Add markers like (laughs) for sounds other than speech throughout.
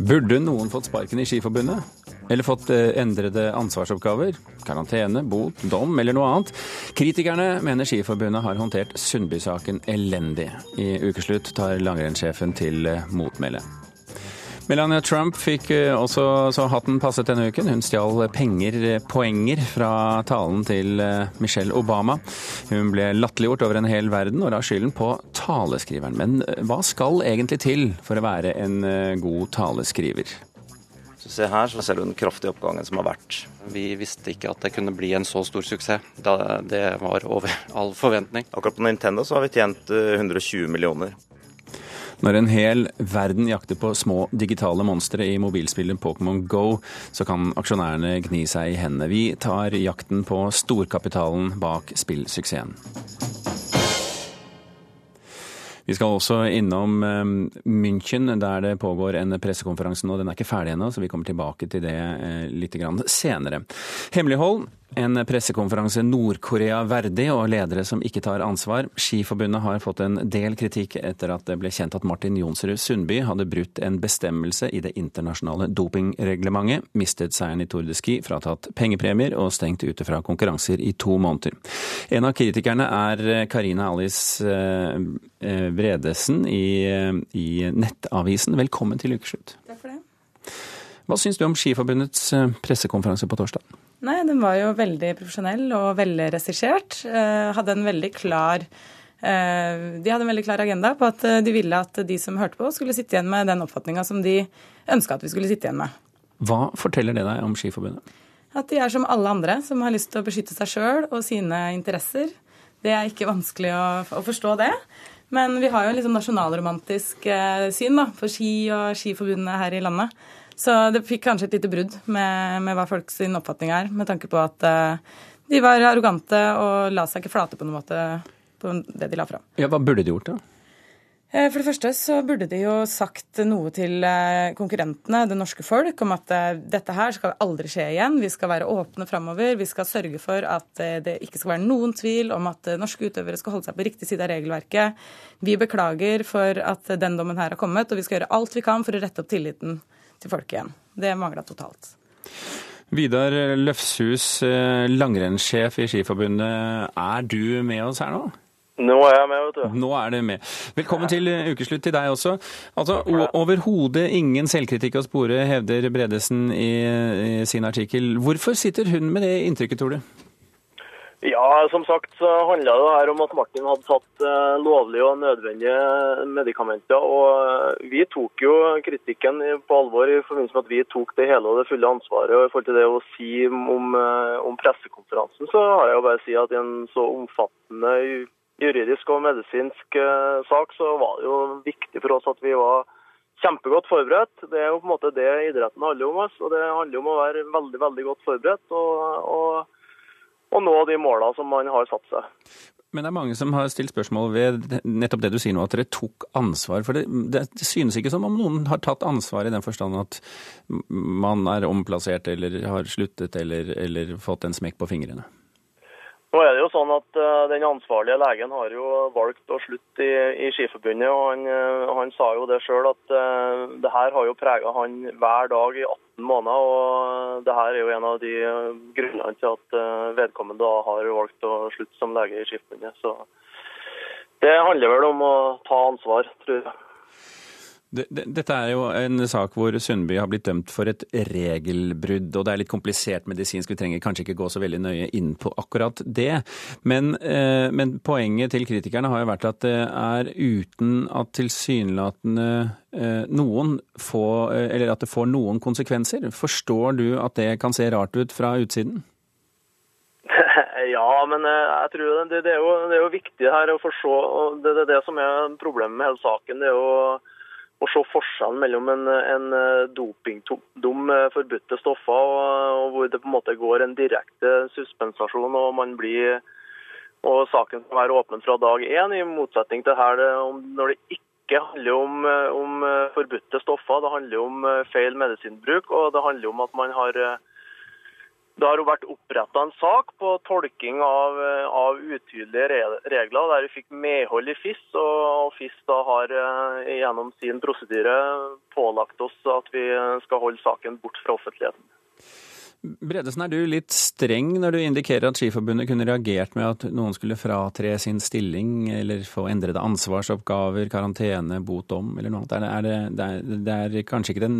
Burde noen fått sparken i Skiforbundet? Eller fått eh, endrede ansvarsoppgaver? Karantene, bot, dom eller noe annet? Kritikerne mener Skiforbundet har håndtert Sundby-saken elendig. I ukeslutt tar langrennssjefen til eh, motmæle. Melania Trump fikk eh, også så hatten passet denne uken. Hun stjal penger, poenger fra talen til eh, Michelle Obama. Hun ble latterliggjort over en hel verden og la skylden på taleskriveren. Men eh, hva skal egentlig til for å være en god taleskriver? Så se her så ser du den kraftige oppgangen som har vært. Vi visste ikke at det kunne bli en så stor suksess. Det var over all forventning. Akkurat på Nintendo så har vi tjent 120 millioner. Når en hel verden jakter på små digitale monstre i mobilspillet Pokémon Go, så kan aksjonærene gni seg i hendene. Vi tar jakten på storkapitalen bak spillsuksessen. Vi skal også innom eh, München, der det pågår en pressekonferanse nå. Den er ikke ferdig ennå, så vi kommer tilbake til det eh, litt senere. Hemmelighold en pressekonferanse Nord-Korea verdig, og ledere som ikke tar ansvar. Skiforbundet har fått en del kritikk etter at det ble kjent at Martin Jonsrud Sundby hadde brutt en bestemmelse i det internasjonale dopingreglementet, mistet seieren i Tour de Ski, fratatt pengepremier og stengt ute fra konkurranser i to måneder. En av kritikerne er Karina Alice eh, Bredesen i, i Nettavisen. Velkommen til ukeslutt. Takk for det. Hva syns du om Skiforbundets eh, pressekonferanse på torsdag? Nei, den var jo veldig profesjonell og veldig regissert. Eh, hadde en veldig klar eh, de hadde en veldig klar agenda på at eh, de ville at de som hørte på, skulle sitte igjen med den oppfatninga som de ønska at vi skulle sitte igjen med. Hva forteller det deg om Skiforbundet? At de er som alle andre, som har lyst til å beskytte seg sjøl og sine interesser. Det er ikke vanskelig å, å, forstå det. Men vi har jo en liksom nasjonalromantisk syn da, på ski og Skiforbundet her i landet. Så det fikk kanskje et lite brudd med, med hva folks oppfatning er, med tanke på at uh, de var arrogante og la seg ikke flate på noen måte på det de la fram. Ja, Hva burde de gjort, da? Eh, for det første så burde de jo sagt noe til eh, konkurrentene, det norske folk, om at dette her skal aldri skje igjen. Vi skal være åpne framover. Vi skal sørge for at det ikke skal være noen tvil om at norske utøvere skal holde seg på riktig side av regelverket. Vi beklager for at den dommen her har kommet, og vi skal gjøre alt vi kan for å rette opp tilliten til folk igjen. Det mangla totalt. Vidar Løfshus, eh, langrennssjef i Skiforbundet. Er du med oss her nå? Nå er jeg med, vet du. Nå er du med. Velkommen til ukeslutt til deg også. Altså, Overhodet ingen selvkritikk å spore, hevder Bredesen i, i sin artikkel. Hvorfor sitter hun med det inntrykket, tror du? Ja, som sagt så handla det her om at Martin hadde tatt uh, lovlige og nødvendige medikamenter. Og eh, vi tok jo kritikken på alvor i forbindelse med at vi tok det hele og det fulle ansvaret. Og i forhold til det å si om, uh, om pressekonferansen, så har jeg jo bare å si at i en så omfattende juridisk og medisinsk sak, så var det jo viktig for oss at vi var kjempegodt forberedt. Det er jo på en måte det idretten handler om. oss, og Det handler om å være veldig, veldig godt forberedt. og, og og nå de måla som man har satt seg. Men det er mange som har stilt spørsmål ved nettopp det du sier nå, at dere tok ansvar. For det, det, synes ikke som om noen har tatt ansvar i den forstand at man er omplassert eller har sluttet eller, eller fått en smekk på fingrene. Nå er det jo sånn at uh, Den ansvarlige legen har jo valgt å slutte i, i Skiforbundet. og Han, uh, han sa jo det sjøl at uh, det her har jo prega han hver dag i 18 måneder. og Det her er jo en av de grunnene til at vedkommende har valgt å slutte som lege i Skiforbundet. Så det handler vel om å ta ansvar, tror jeg. Dette er jo en sak hvor Sundby har blitt dømt for et regelbrudd, og det er litt komplisert medisinsk. Vi trenger kanskje ikke gå så veldig nøye inn på akkurat det. Men, eh, men poenget til kritikerne har jo vært at det er uten at tilsynelatende eh, noen får Eller at det får noen konsekvenser. Forstår du at det kan se rart ut fra utsiden? (laughs) Ja, men eh, jeg tror det, det, er, jo, det er jo viktig her å forstå. Det er det som er problemet med hele saken. det er jo å se forskjellen mellom en, en eh, dopingdom forbudte stoffer, og, og, hvor det på en måte går en direkte suspensasjon og man blir og saken skal være åpen fra dag én, i motsetning til her når det ikke handler om, eh, om eh, forbudte stoffer. Det handler om feil medisinbruk, og det handler om at man har Det har jo vært oppretta en sak på tolking av, av, utydelige regler, der vi fikk medhold i FIS. Og FIS da har gjennom sin prosedyre pålagt oss at vi skal holde saken bort fra offentligheten. Bredesen, er du litt streng når du indikerer at Skiforbundet kunne reagert med at noen skulle fratre sin stilling eller få endrede ansvarsoppgaver, karantene, bot om eller noe annet? Det, det, det er, kanskje ikke den,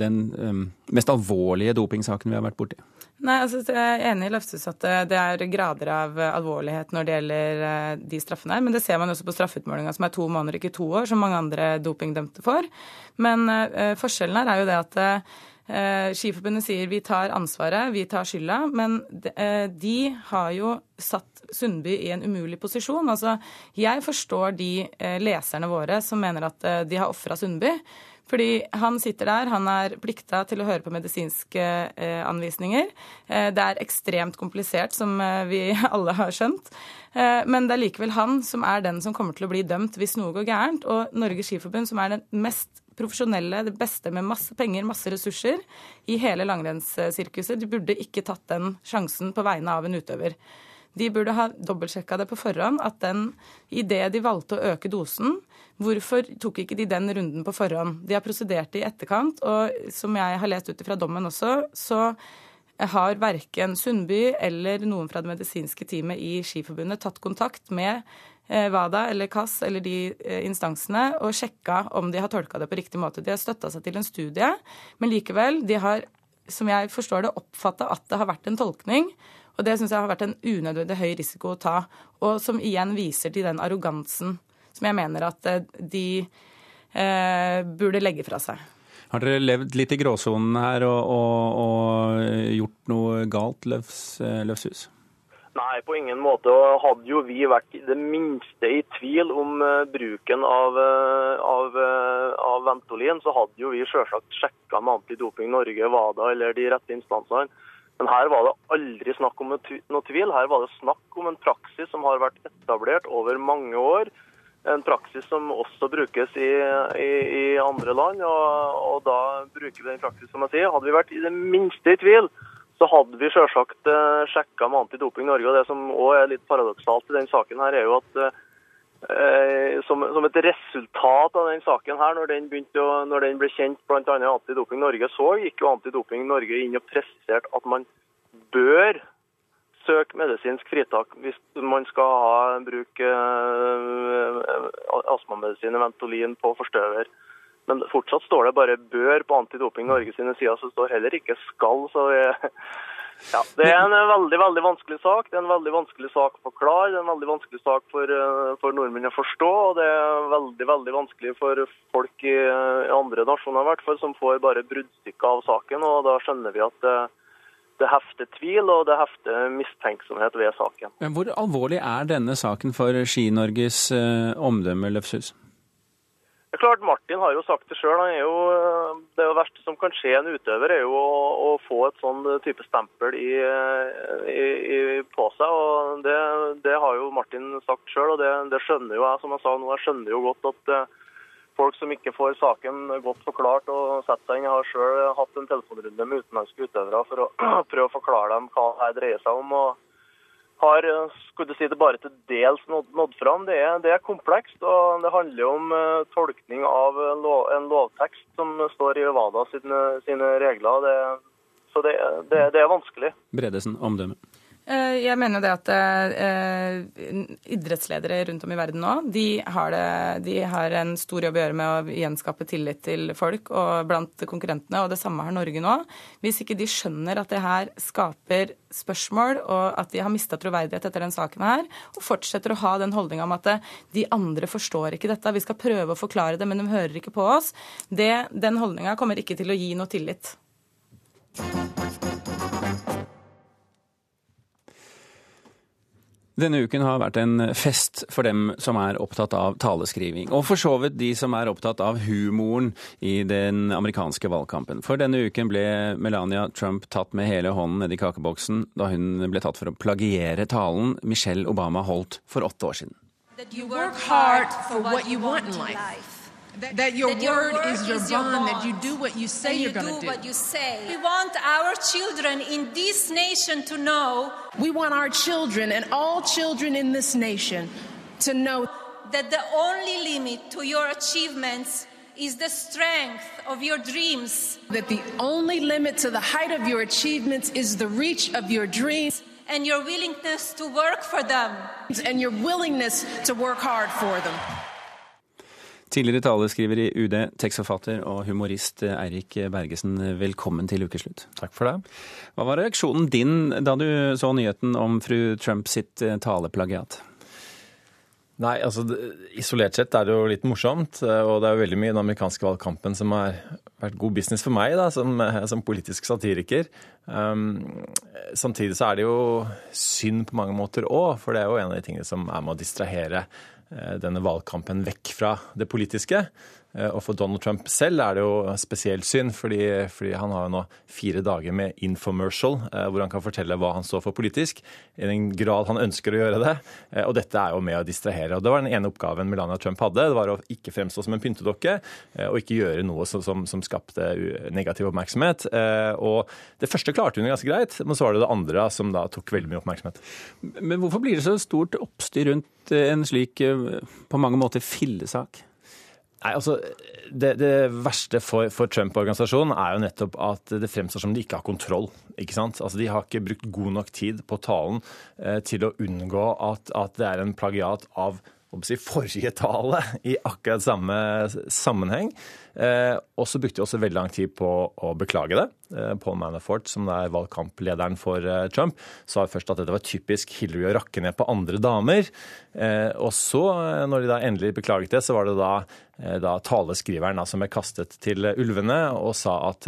den um, mest alvorlige dopingsaken vi har vært borti? Nei, altså Jeg er enig i Løftes at det er grader av alvorlighet når det gjelder eh, de straffene. Men det ser man også på straffeutmålinga, som er to måneder, ikke to år, som mange andre dopingdømte får. Men uh, forskjellen her er jo det at uh, Skiforbundet sier vi tar ansvaret, vi tar skylda, men de, eh, har jo satt Sundby i en umulig posisjon. Altså, jeg forstår de eh, leserne våre som mener at de har ofra Sundby. Fordi han sitter der, han er plikta til å høre på medisinske eh, anvisninger. Eh, det er ekstremt komplisert, som eh, vi (laughs) alle har skjønt. men det er likevel han som er den som kommer til å bli dømt hvis noe går gærent. Og Norges Skiforbund, som er den mest profesjonelle, det beste med masse penger, masse ressurser i hele langrennssirkuset. De burde ikke tatt den sjansen på vegne av en utøver. De burde ha dobbeltsjekka det på forhånd, at den idet de valgte å øke dosen, hvorfor tok ikke de den runden på forhånd? De har prosedert i etterkant, og som jeg har lest ut fra dommen også, så har verken Sundby eller noen fra det medisinske teamet i Skiforbundet tatt kontakt med WADA eh, eller KAS eller de eh, instansene og sjekka om de har tolka det på riktig måte. De har støtta seg til en studie, men likevel, de har, som jeg forstår det, oppfatta at det har vært en tolkning. Og det syns jeg har vært en unødvendig høy risiko å ta, og som igjen viser til den arrogansen som jeg mener at eh, de eh, burde legge fra seg. Har dere levd litt i gråsonen her og, og, og, gjort noe galt, Løfshus? Nei, på ingen måte. Og hadde jo vi vært det minste i tvil om uh, bruken av, uh, av, uh, av, Ventolin, så hadde jo vi selvsagt sjekka med Antidoping Norge, WADA eller de rette instansene. Men her var det aldri snakk om noe tvil. Her var det snakk om en praksis som har vært etablert over mange år. En praksis som også brukes i, i, i andre land. Og, og, da bruker vi den praksis som jeg sier. Hadde vi vært i det minste i tvil, så hadde vi selvsagt eh, sjekka med Antidoping Norge. og Det som òg er litt paradoksalt i den saken, her er jo at eh, som, som, et resultat av den saken her, når den, å, når den ble kjent bl.a. Antidoping Norge, så gikk jo Antidoping Norge inn og presiserte at man bør søke medisinsk fritak hvis man skal ha, bruke eh, astmamedisin, Ventolin, på forstøver. Men fortsatt står det bare 'bør' på Antidoping Norge sine sider, så står heller ikke 'skal'. så ja, Det er en veldig veldig vanskelig sak. Det er en veldig vanskelig sak å forklare. Det er en veldig vanskelig sak for, eh, for nordmenn å forstå. Og det er veldig veldig vanskelig for folk i, i andre nasjoner hvert fall, som får bare bruddstykker av saken. og Da skjønner vi at det, det hefter tvil og det hefter mistenksomhet ved saken. Men Hvor alvorlig er denne saken for Ski-Norges eh, omdømme, Løfshus? Det er klart, Martin har jo sagt det sjøl. Det verste som kan skje en utøver, er jo å, å få et sånn type stempel i, i, i, på seg. og det, det, har jo Martin sagt sjøl, og det, det, skjønner jo jeg. som jeg sa nå, jeg skjønner jo godt at folk som ikke får saken godt forklart og setter seg inn Jeg har sjøl hatt en telefonrunde med utenlandske utøvere for å (clears throat) prøve å forklare dem hva det dreier seg om. og har eh, skulle si det bare til dels nådd, nådd fram. Det er, det er, komplekst, og det handler om uh, tolkning av lov, en lovtekst som står i WADA sine, sine regler. Det, så det, det, det er vanskelig. Bredesen, omdømme. Eh, jeg mener det at eh, idrettsledere rundt om i verden nå, de har, det, de har, en stor jobb å gjøre med å gjenskape tillit til folk og blant konkurrentene, og det samme har Norge nå. Hvis ikke de skjønner at det her skaper spørsmål, og at de har mista troverdighet etter den saken her, og fortsetter å ha den holdninga om at de andre forstår ikke dette, vi skal prøve å forklare det, men de hører ikke på oss, det, den holdninga kommer ikke til å gi noe tillit. Denne uken har vært en fest for dem som er opptatt av taleskriving, og for så vidt de som er opptatt av humoren i den amerikanske valgkampen. For denne uken ble Melania Trump tatt med hele hånden nedi kakeboksen da hun ble tatt for å plagiere talen Michelle Obama holdt for åtte år siden. You work hard for what you want in life. That, that, your, that your word, word, is your, is bond, your bond, that you do what you say you are going to do. do. what you say. We want our children in this nation to know. We want our children and all children in this nation to know that the only limit to your achievements is the strength of your dreams. That the only limit to the height of your achievements is the reach of your dreams. And your willingness to work for them. And your willingness to work hard for them. Tidligere taleskriver i UD, tekstforfatter og humorist Eirik Bergesen, velkommen til ukeslutt. Takk for det. Hva var reaksjonen din da du så nyheten om fru Trump sitt eh, taleplagiat? Nei, altså Isolert sett er det jo litt morsomt, eh, og det er jo veldig mye i den amerikanske valgkampen som har vært god business for meg da, som, eh, som politisk satiriker. Um, samtidig så er det jo synd på mange måter òg, for det er jo en av de tingene som er med å distrahere denne valgkampen vekk fra det politiske. Eh, og for Donald Trump selv er det jo spesielt synd, fordi, fordi, han har jo nå fire dager med infomercial, eh, hvor han kan fortelle hva han står for politisk, i den grad han ønsker å gjøre det. Eh, og dette er jo med å distrahere. Og Det var den ene oppgaven Melania Trump hadde. Det var å ikke fremstå som en pyntedokke, og ikke gjøre noe som, som, som skapte negativ oppmerksomhet. Og det første klarte hun ganske greit, men så var det det andre som da tok veldig mye oppmerksomhet. Men hvorfor blir det så stort oppstyr rundt en slik på mange måter fillesak? Nei, altså, Det, det verste for, for Trump-organisasjonen er jo nettopp at det fremstår som de ikke har kontroll. ikke sant? Altså, De har ikke brukt god nok tid på talen eh, til å unngå at, at, det er en plagiat av si, forrige tale i akkurat samme sammenheng. Eh, og så brukte de også veldig lang tid på å beklage det. Eh, Paul Manafort, som er valgkamplederen for eh, Trump, sa først at dette var typisk Hillary å rakke ned på andre damer. Og så, når de da endelig beklaget det, så var det da, da taleskriveren da, som ble kastet til ulvene og sa at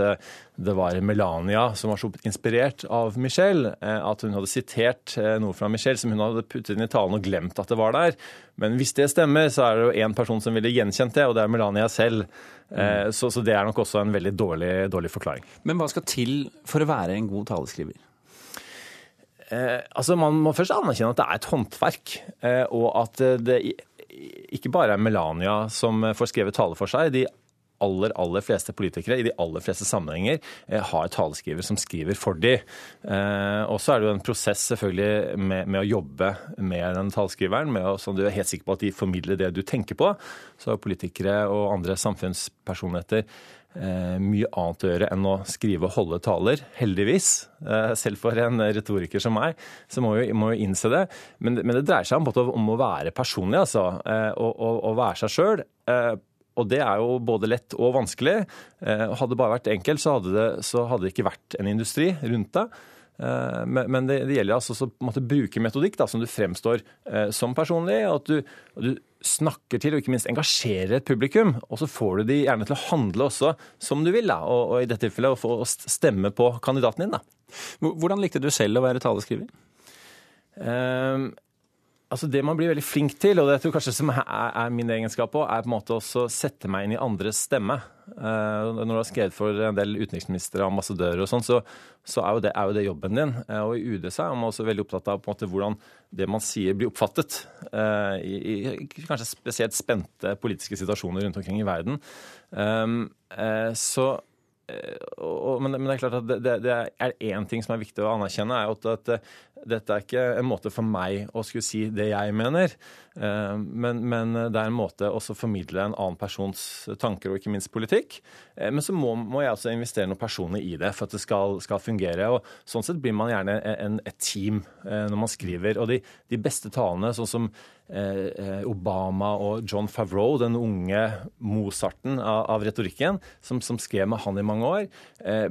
det var Melania som var så inspirert av Michelle, at hun hadde sitert noe fra Michelle som hun hadde puttet inn i talen og glemt at det var der. Men hvis det stemmer, så er det jo én person som ville gjenkjent det, og det er Melania selv. Mm. Så, så, det er nok også en veldig dårlig, dårlig, forklaring. Men hva skal til for å være en god taleskriver? Eh, altså Man må først anerkjenne at det er et håndverk, eh, og at det ikke bare er Melania som får skrevet tale for seg. De aller, aller fleste politikere i de aller fleste sammenhenger eh, har taleskriver som skriver for de. Eh, og så er det jo en prosess selvfølgelig med, med å jobbe med den talskriveren, med sånn du er helt sikker på at de formidler det du tenker på. Så har politikere og andre samfunnspersonligheter eh, mye annet å gjøre enn å skrive og holde taler, heldigvis. Selv for en retoriker som meg, så må jo, må jo innse det. Men, men, det dreier seg om, om å være personlig, altså. Og, være seg sjøl og det er jo både lett og vanskelig. Eh, hadde det bare vært enkelt, så hadde det, så hadde det ikke vært en industri rundt det. Eh, men det, det gjelder altså å bruke metodikk da, som du fremstår eh, som personlig, og at du, du, snakker til og ikke minst engasjerer et publikum. Og så får du de gjerne til å handle også som du vil, da, og, og i dette tilfellet å få stemme på kandidaten din. Da. Hvordan likte du selv å være taleskriver? Um, Altså Det man blir veldig flink til, og det jeg tror kanskje som er, er min egenskap òg, er på en måte også sette meg inn i andres stemme. Uh, når du har skrevet for en del utenriksministre og ambassadører og sånn, så, så er, jo det, er, jo det, jobben din. Uh, og i UD så er man også veldig opptatt av på en måte hvordan det man sier blir oppfattet. Uh, i, i, kanskje spesielt spente politiske situasjoner rundt omkring i verden. Um, så og, men, men, det er klart at det, det er én ting som er viktig å anerkjenne, er at, at, dette er ikke en måte for meg å skulle si det jeg mener, eh, men, men det er en måte å formidle en annen persons tanker og ikke minst politikk. Eh, men så må, må jeg også investere noen personer i det for at det skal, skal fungere. og Sånn sett blir man gjerne en, et team eh, når man skriver. Og de, de beste talene, sånn som Obama og John Favreau, den unge Mozarten av, av retorikken, som, som, skrev med han i mange år,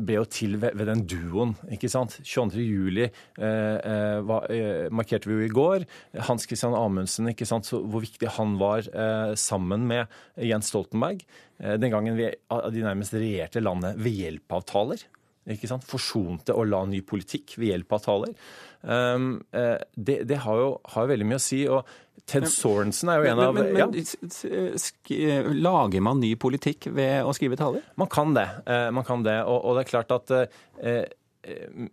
ble jo til ved, ved den duoen. ikke sant? 22. juli eh, var, eh, markerte vi jo i går. Hans Christian Amundsen, ikke sant, så hvor viktig han var eh, sammen med Jens Stoltenberg. Eh, den gangen vi, de nærmest regjerte landet ved hjelp av taler. Ikke sant? Forsonte og la ny politikk ved hjelp av taler. Um, det, det har, jo, har veldig mye å si. og Ted Sorensen er jo en av men, men, men, Lager man ny politikk ved å skrive taler? Man kan det. Man kan det. Og, og det er klart at Eh,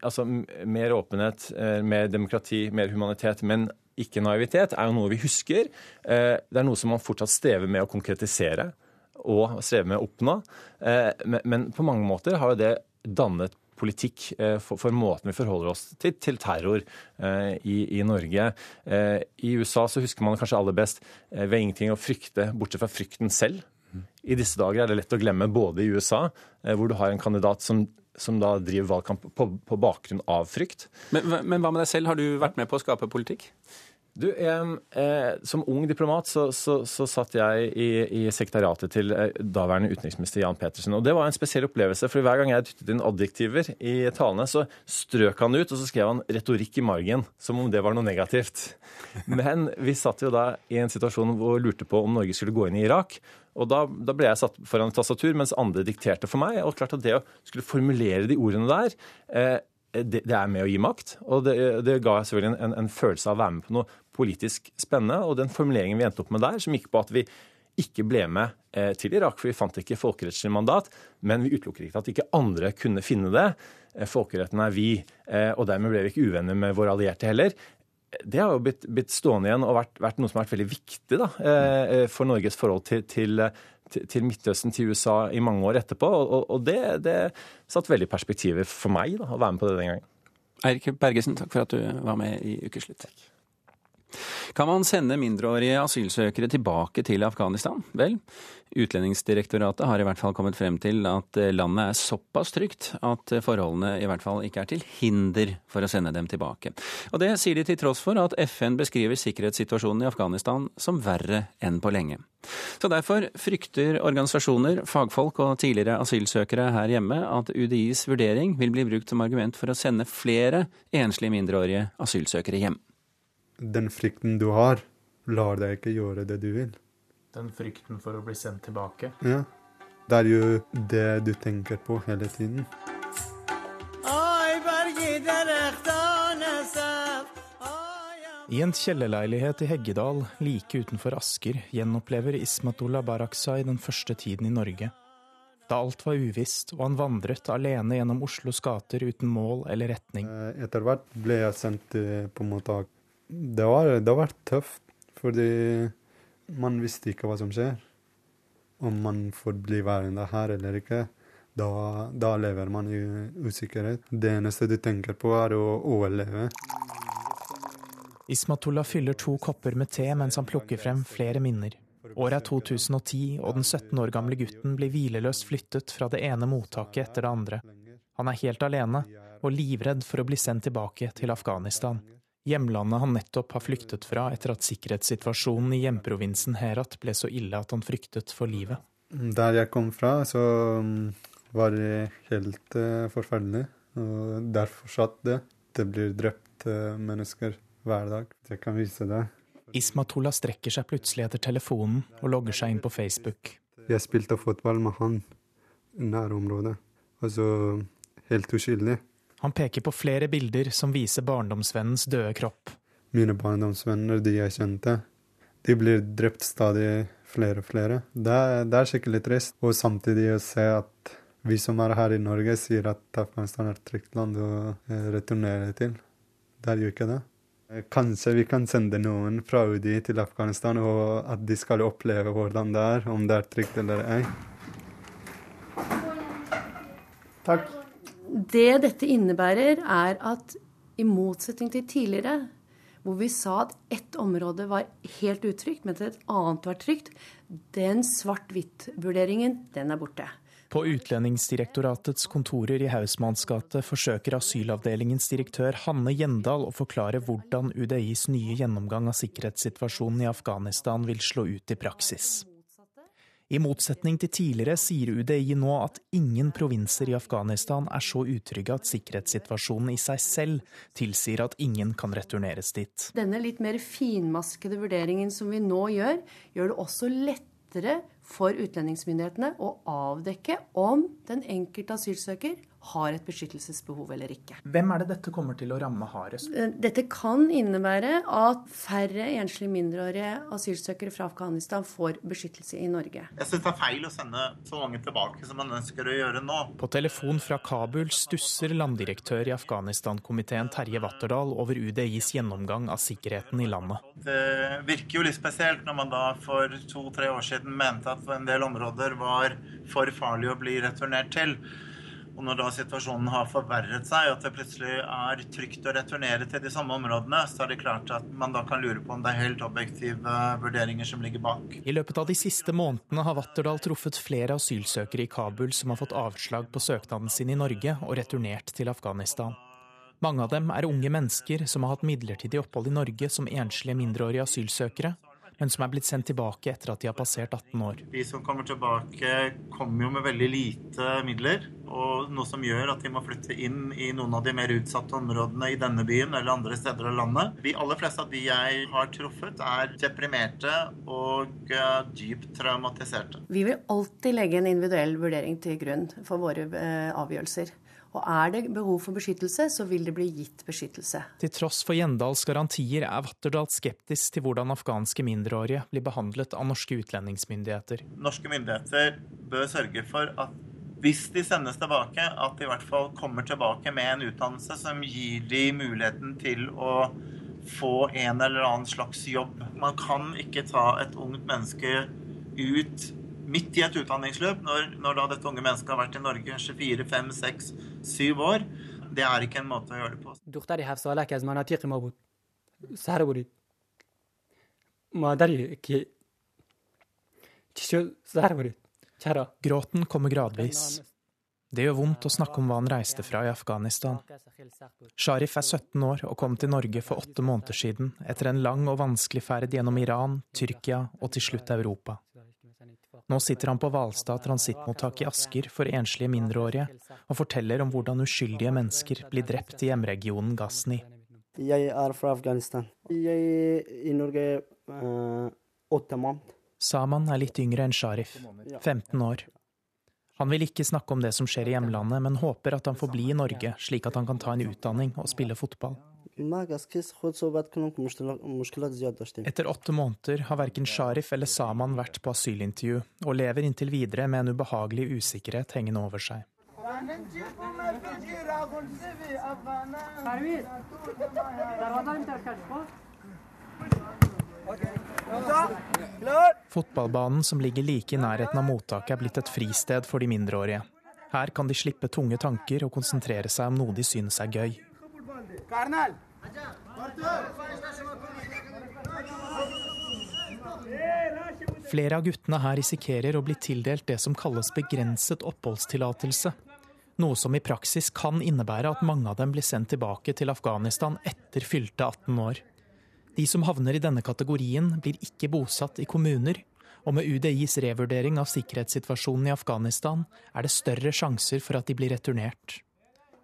altså, mer åpenhet, eh, mer demokrati, mer humanitet, men ikke naivitet, er jo noe vi husker. Eh, det er noe som man fortsatt strever med å konkretisere. og strever med å oppnå. Men på mange måter har jo det dannet politikk for, måten vi forholder oss til, til terror eh, i, i, Norge. Eh, I USA så husker man kanskje aller best ved ingenting å frykte, bortsett fra frykten selv. I disse dager er det lett å glemme både i USA, hvor du har en kandidat som som da driver valgkamp på, på bakgrunn av frykt. Men, men, hva med deg selv, har du vært med på å skape politikk? Du, eh, eh, Som ung diplomat så, så, så satt jeg i, i, sekretariatet til eh, daværende utenriksminister Jan Petersen. og Det var en spesiell opplevelse. for Hver gang jeg dyttet inn adjektiver i talene, så strøk han ut og så skrev han retorikk i margen, som om det var noe negativt. Men vi satt jo da i en situasjon hvor vi lurte på om Norge skulle gå inn i Irak. Og da, da, ble jeg satt foran et tastatur mens andre dikterte for meg. Og klart at det å skulle formulere de ordene der, eh, det, det, er med å gi makt. Og det, det ga selvfølgelig en, en, følelse av å være med på noe politisk spennende. Og den formuleringen vi endte opp med der, som gikk på at vi ikke ble med eh, til Irak, for vi fant ikke folkerettslig mandat, men vi utelukker ikke at ikke andre kunne finne det. Eh, folkeretten er vi, eh, og dermed ble vi ikke uvenner med våre allierte heller det har jo blitt, blitt, stående igjen og vært, vært, noe som har vært veldig viktig da, eh, for Norges forhold til, til, til, Midtøsten, til USA, i mange år etterpå. Og, og det, det satt veldig perspektiver for meg da, å være med på det den gangen. Eirik Bergesen, takk for at du var med i Ukeslutt. Kan man sende mindreårige asylsøkere tilbake til Afghanistan? Vel, Utlendingsdirektoratet har i hvert fall kommet frem til at eh, landet er såpass trygt at forholdene i hvert fall ikke er til hinder for å sende dem tilbake. Og det sier de til tross for at FN beskriver sikkerhetssituasjonen i Afghanistan som verre enn på lenge. Så derfor frykter organisasjoner, fagfolk og tidligere asylsøkere her hjemme at UDIs vurdering vil bli brukt som argument for å sende flere enslige mindreårige asylsøkere hjem den frykten du har, lar deg ikke gjøre det du vil. Den frykten for å bli sendt tilbake? Ja. Det er jo det du tenker på hele tiden. I en kjellerleilighet i Heggedal, like utenfor Asker, gjenopplever Ismatullah Baraksai den første tiden i Norge. Da alt var uvisst, og han vandret alene gjennom Oslos gater uten mål eller retning. Eh, etter hvert ble jeg sendt eh, på mottak det, var, det har vært tøft, fordi man visste ikke hva som skjer. Om man får bli værende her eller ikke. Da, da lever man i usikkerhet. Det eneste du tenker på, er å overleve. Ismatullah fyller to kopper med te mens han plukker frem flere minner. Året er 2010, og den 17 år gamle gutten blir hvileløst flyttet fra det ene mottaket etter det andre. Han er helt alene, og livredd for å bli sendt tilbake til Afghanistan hjemlandet han nettopp har flyktet fra etter at sikkerhetssituasjonen i hjemprovinsen Herat ble så ille at han fryktet for livet. Der jeg kom fra, så mm, var det helt uh, forferdelig. Og der fortsatt det. Det blir drept uh, mennesker hver dag. Jeg kan vise det. Ismatullah strekker seg plutselig etter telefonen og logger seg inn på Facebook. Jeg spilte fotball med han i nærområdet. Altså helt uskyldig. Han peker på flere bilder som viser barndomsvennens døde kropp. Mine barndomsvenner, de jeg kjente, de blir drept stadig flere og flere. Det er, det er skikkelig trist. Og samtidig å se at vi som er her i Norge, sier at Afghanistan er et trygt land å eh, returnere til. Det er jo ikke det. Kanskje vi kan sende noen fra UDI til Afghanistan, og at de skal oppleve hvordan det er, om det er trygt eller ei. Takk. Det dette innebærer, er at i motsetning til tidligere, hvor vi sa at ett område var helt utrygt, mens et annet var trygt, den svart-hvitt-vurderingen, den er borte. På Utlendingsdirektoratets kontorer i Hausmanns gate forsøker asylavdelingens direktør Hanne Gjendal å forklare hvordan UDIs nye gjennomgang av sikkerhetssituasjonen i Afghanistan vil slå ut i praksis. I motsetning til tidligere sier UDI nå at ingen provinser i Afghanistan er så utrygge at sikkerhetssituasjonen i seg selv tilsier at ingen kan returneres dit. Denne litt mer finmaskede vurderingen som vi nå gjør, gjør det også lettere for utlendingsmyndighetene å avdekke om den enkelte asylsøker har et beskyttelsesbehov eller ikke. Hvem er det dette kommer til å ramme hardest? Eh, dette kan innebære at færre enslige mindreårige asylsøkere fra Afghanistan får beskyttelse i Norge. Jeg syns det er feil å sende så mange tilbake som man ønsker å gjøre nå. På telefon fra Kabul stusser landdirektør i Afghanistan-komiteen Terje Watterdal over UDIs gjennomgang av sikkerheten i landet. Det virker jo litt spesielt når man da for to-tre år siden mente at en del områder var for farlig å bli returnert til. Og når da situasjonen har forverret seg, og at det plutselig er trygt å returnere til de samme områdene, så er det klart at man da kan lure på om det er helt objektive vurderinger som ligger bak. I løpet av de siste månedene har Watterdal truffet flere asylsøkere i Kabul som har fått avslag på søknaden sin i Norge og returnert til Afghanistan. Mange av dem er unge mennesker som har hatt midlertidig opphold i Norge som enslige mindreårige asylsøkere, men som er blitt sendt tilbake etter at de har passert 18 år. De som kommer tilbake, kommer jo med veldig lite midler, og noe som gjør at de må flytte inn i noen av de mer utsatte områdene i denne byen eller andre steder av landet. De aller fleste av de jeg har truffet, er deprimerte og uh, dypt traumatiserte. Vi vil alltid legge en individuell vurdering til grunn for våre uh, avgjørelser. Og er det behov for beskyttelse, så vil det bli gitt beskyttelse. Til tross for Gjendals garantier er Watterdal skeptisk til hvordan afghanske mindreårige blir behandlet av norske utlendingsmyndigheter. Norske myndigheter bør sørge for at hvis de sendes tilbake, at de i hvert fall kommer tilbake med en utdannelse som gir de muligheten til å få en eller annen slags jobb. Man kan ikke ta et ungt menneske ut midt i et utdanningsløp, når, når da dette unge mennesket har vært i Norge kanskje fire, fem, seks, syv år, det er ikke en måte å gjøre det på. دختری هفت ساله که از مناطق ما بود سر برید مادری که چی شد سر برید چرا Gråten kommer gradvis. Det gjør vondt å snakke om hva han reiste fra i Afghanistan. Sharif er 17 år og kom til Norge for åtte måneder siden, etter en lang og vanskelig ferd gjennom Iran, Tyrkia og til slutt Europa. Nå sitter han på Hvalstad transittmottak i Asker for enslige mindreårige, og forteller om hvordan uskyldige mennesker blir drept i hjemregionen Ghazni. Jeg er fra Afghanistan. Jeg er i Norge eh, åtte måneder. Saman er litt yngre enn Sharif, 15 år. Han vil ikke snakke om det som skjer i hjemlandet, men håper at han får bli i Norge, slik at han kan ta en utdanning og spille fotball. Etter åtte måneder har verken Sharif eller Saman vært på asylintervju, og lever inntil videre med en ubehagelig usikkerhet hengende over seg. Fotballbanen som ligger like i nærheten av mottaket, er blitt et fristed for de mindreårige. Her kan de slippe tunge tanker og konsentrere seg om noe de synes er gøy. Flere av guttene her risikerer å bli tildelt det som kalles begrenset oppholdstillatelse. Noe som i praksis kan innebære at mange av dem blir sendt tilbake til Afghanistan etter fylte 18 år. De som havner i denne kategorien, blir ikke bosatt i kommuner, og med UDIs revurdering av sikkerhetssituasjonen i Afghanistan er det større sjanser for at de blir returnert.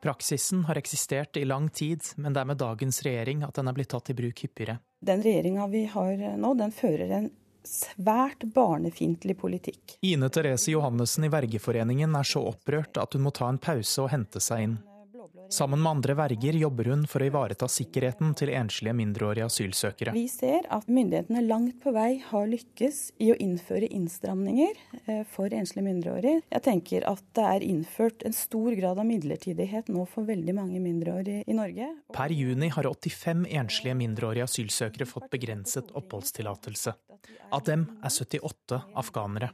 Praksisen har eksistert i lang tid, men det er med dagens regjering at den er blitt tatt i bruk hyppigere. Den regjeringa vi har nå, den fører en svært barnefiendtlig politikk. Ine Therese Johannessen i Vergeforeningen er så opprørt at hun må ta en pause og hente seg inn. Sammen med andre verger jobber hun for å ivareta sikkerheten til enslige mindreårige asylsøkere. Vi ser at myndighetene langt på vei har lykkes i å innføre innstramninger eh, for enslige mindreårige. Jeg tenker at det er innført en stor grad av midlertidighet nå for veldig mange mindreårige i Norge. Per juni har 85 enslige mindreårige asylsøkere fått begrenset oppholdstillatelse. Av dem er 78 afghanere.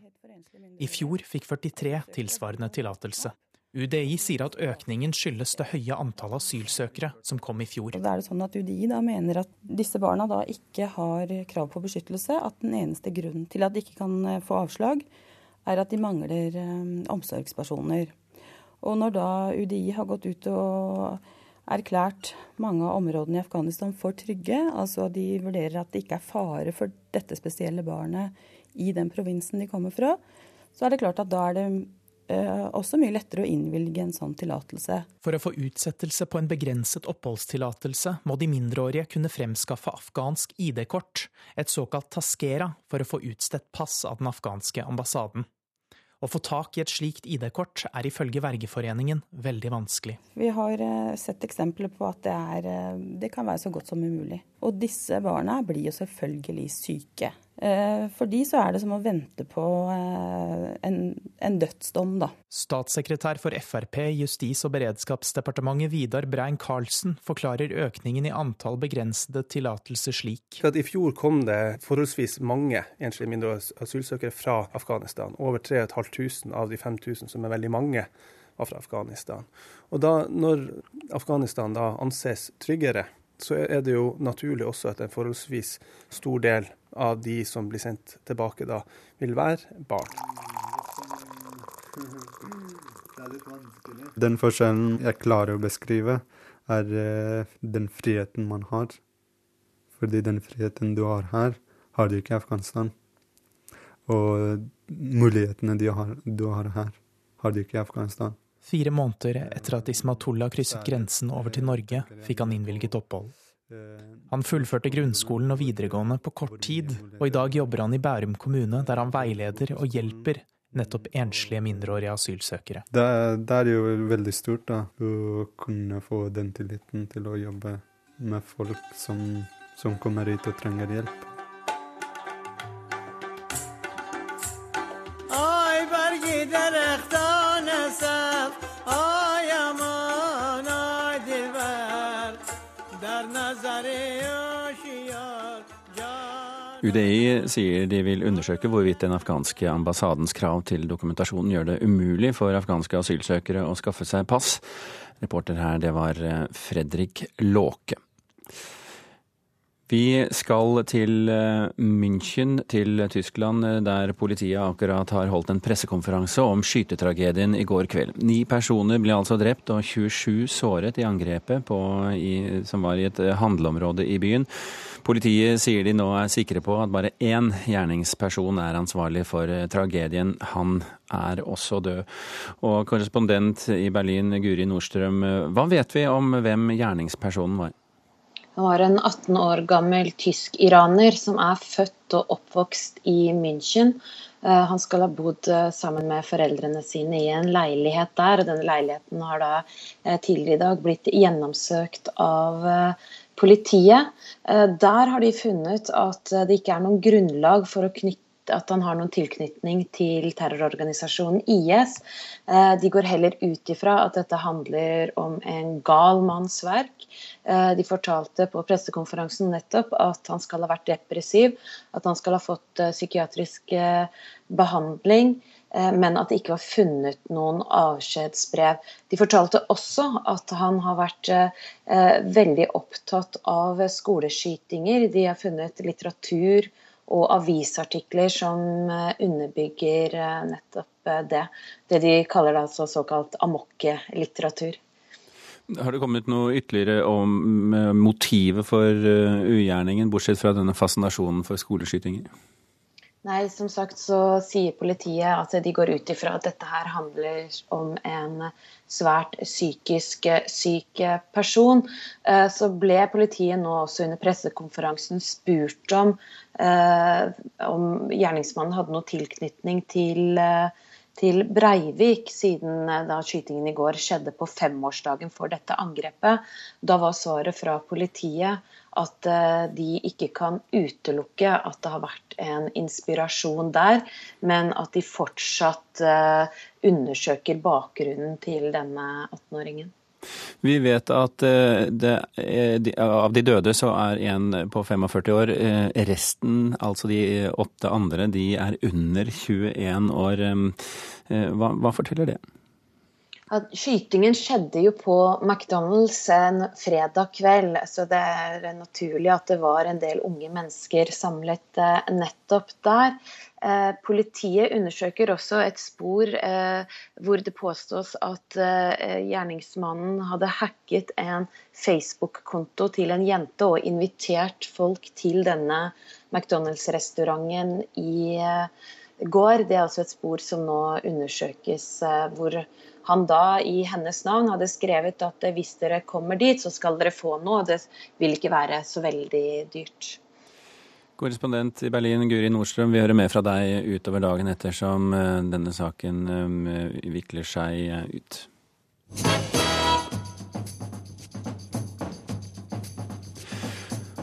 I fjor fikk 43 tilsvarende tillatelse. UDI sier at økningen skyldes det høye antallet asylsøkere som kom i fjor. Da er det sånn at UDI da mener at disse barna da ikke har krav på beskyttelse. At den eneste grunnen til at de ikke kan eh, få avslag, er at de mangler um, omsorgspersoner. Og når da UDI har gått ut og erklært mange av områdene i Afghanistan for trygge, altså de vurderer at det ikke er fare for dette spesielle barnet i den provinsen de kommer fra, så er det klart at da er det Eh, også mye lettere å innvilge en sånn tillatelse. For å få utsettelse på en begrenset oppholdstillatelse må de mindreårige kunne fremskaffe afghansk ID-kort, et såkalt taskera, for å få utstedt pass av den afghanske ambassaden. Å få tak i et slikt ID-kort er ifølge Vergeforeningen veldig vanskelig. Vi har eh, sett eksempler på at det, er, eh, det kan være så godt som umulig. Og disse barna blir jo selvfølgelig syke Eh, for de så er det som å vente på eh, en, en dødsdom, da. Statssekretær for Frp, Justis- og beredskapsdepartementet Vidar Brein-Karlsen forklarer økningen i antall begrensede tillatelser slik. I fjor kom det forholdsvis mange enslige mindreårige asylsøkere fra Afghanistan. Over 3500 av de 5000, som er veldig mange, var fra Afghanistan. Og da, når Afghanistan da anses tryggere, så er det jo naturlig også at en forholdsvis stor del av de som blir sendt tilbake da, vil være barn. Den forskjellen jeg klarer å beskrive, er eh, den friheten man har. Fordi den friheten du har her, har du ikke i Afghanistan. Og mulighetene du har, du har her, har du ikke i Afghanistan. Fire måneder etter at Ismatullah krysset grensen over til Norge, fikk han innvilget opphold. Han fullførte grunnskolen og videregående på kort tid, og i dag jobber han i Bærum kommune, der han veileder og hjelper nettopp enslige mindreårige asylsøkere. Det, det er jo veldig stort da, å kunne få den tilliten til å jobbe med folk som, som kommer hit og trenger hjelp. Oi, berge, UDI sier de vil undersøke hvorvidt den afghanske ambassadens krav til dokumentasjonen gjør det umulig for afghanske asylsøkere å skaffe seg pass. Reporter her, det var eh, Fredrik Låke. Vi skal til eh, München, til Tyskland, eh, der politiet akkurat har holdt en pressekonferanse om skytetragedien i går kveld. Ni personer ble altså drept og 27 såret i angrepet på, i, som var i et eh, handleområde i byen. Politiet sier de nå er sikre på at bare én gjerningsperson er ansvarlig for tragedien. Han er også død. Og korrespondent i Berlin, Guri Nordstrøm, hva vet vi om hvem gjerningspersonen var? Han var en 18 år gammel tysk-iraner som er født og oppvokst i München. Eh, han skal ha bodd eh, sammen med foreldrene sine i en leilighet der. og Denne leiligheten har da eh, tidligere i dag blitt gjennomsøkt av politiet. Der har de funnet at det ikke er noen grunnlag for å knytte at han har noen tilknytning til terrororganisasjonen IS. De går heller ut ifra at dette handler om en gal manns verk. De fortalte på pressekonferansen nettopp at han skal ha vært depressiv, at han skal ha fått psykiatrisk behandling, men at det ikke var funnet noen avskjedsbrev. De fortalte også at han har vært veldig opptatt av skoleskytinger. De har funnet litteratur og avisartikler som underbygger nettopp det. Det de kaller altså såkalt amokk-litteratur. Har det kommet noe ytterligere om motivet for ugjerningen, bortsett fra denne fascinasjonen for skoleskytinger? Nei, som sagt så sier politiet at de går ut ifra at dette her handler om en svært psykisk syk person. Så ble politiet nå også under pressekonferansen spurt om om gjerningsmannen hadde noe tilknytning til til Breivik, siden da skytingen i går skjedde på femårsdagen for dette angrepet. Da var svaret fra politiet at de ikke kan utelukke at det har vært en inspirasjon der, men at de fortsatt undersøker bakgrunnen til denne 18-åringen. Vi vet at det, av de døde så er en på 45 år. Resten, altså de åtte andre, de er under 21 år. Hva, hva forteller det? Skytingen skjedde jo på McDonald's en fredag kveld, så det er naturlig at det var en del unge mennesker samlet nettopp der. Politiet undersøker også et spor hvor det påstås at gjerningsmannen hadde hacket en Facebook-konto til en jente og invitert folk til denne McDonald's-restauranten i går. Det er altså et spor som nå undersøkes, hvor han da i hennes navn hadde skrevet at hvis dere kommer dit, så skal dere få noe. Det vil ikke være så veldig dyrt. Korrespondent i Berlin, Guri Nordstrøm, vi hører mer fra deg utover dagen ettersom denne saken vikler seg ut.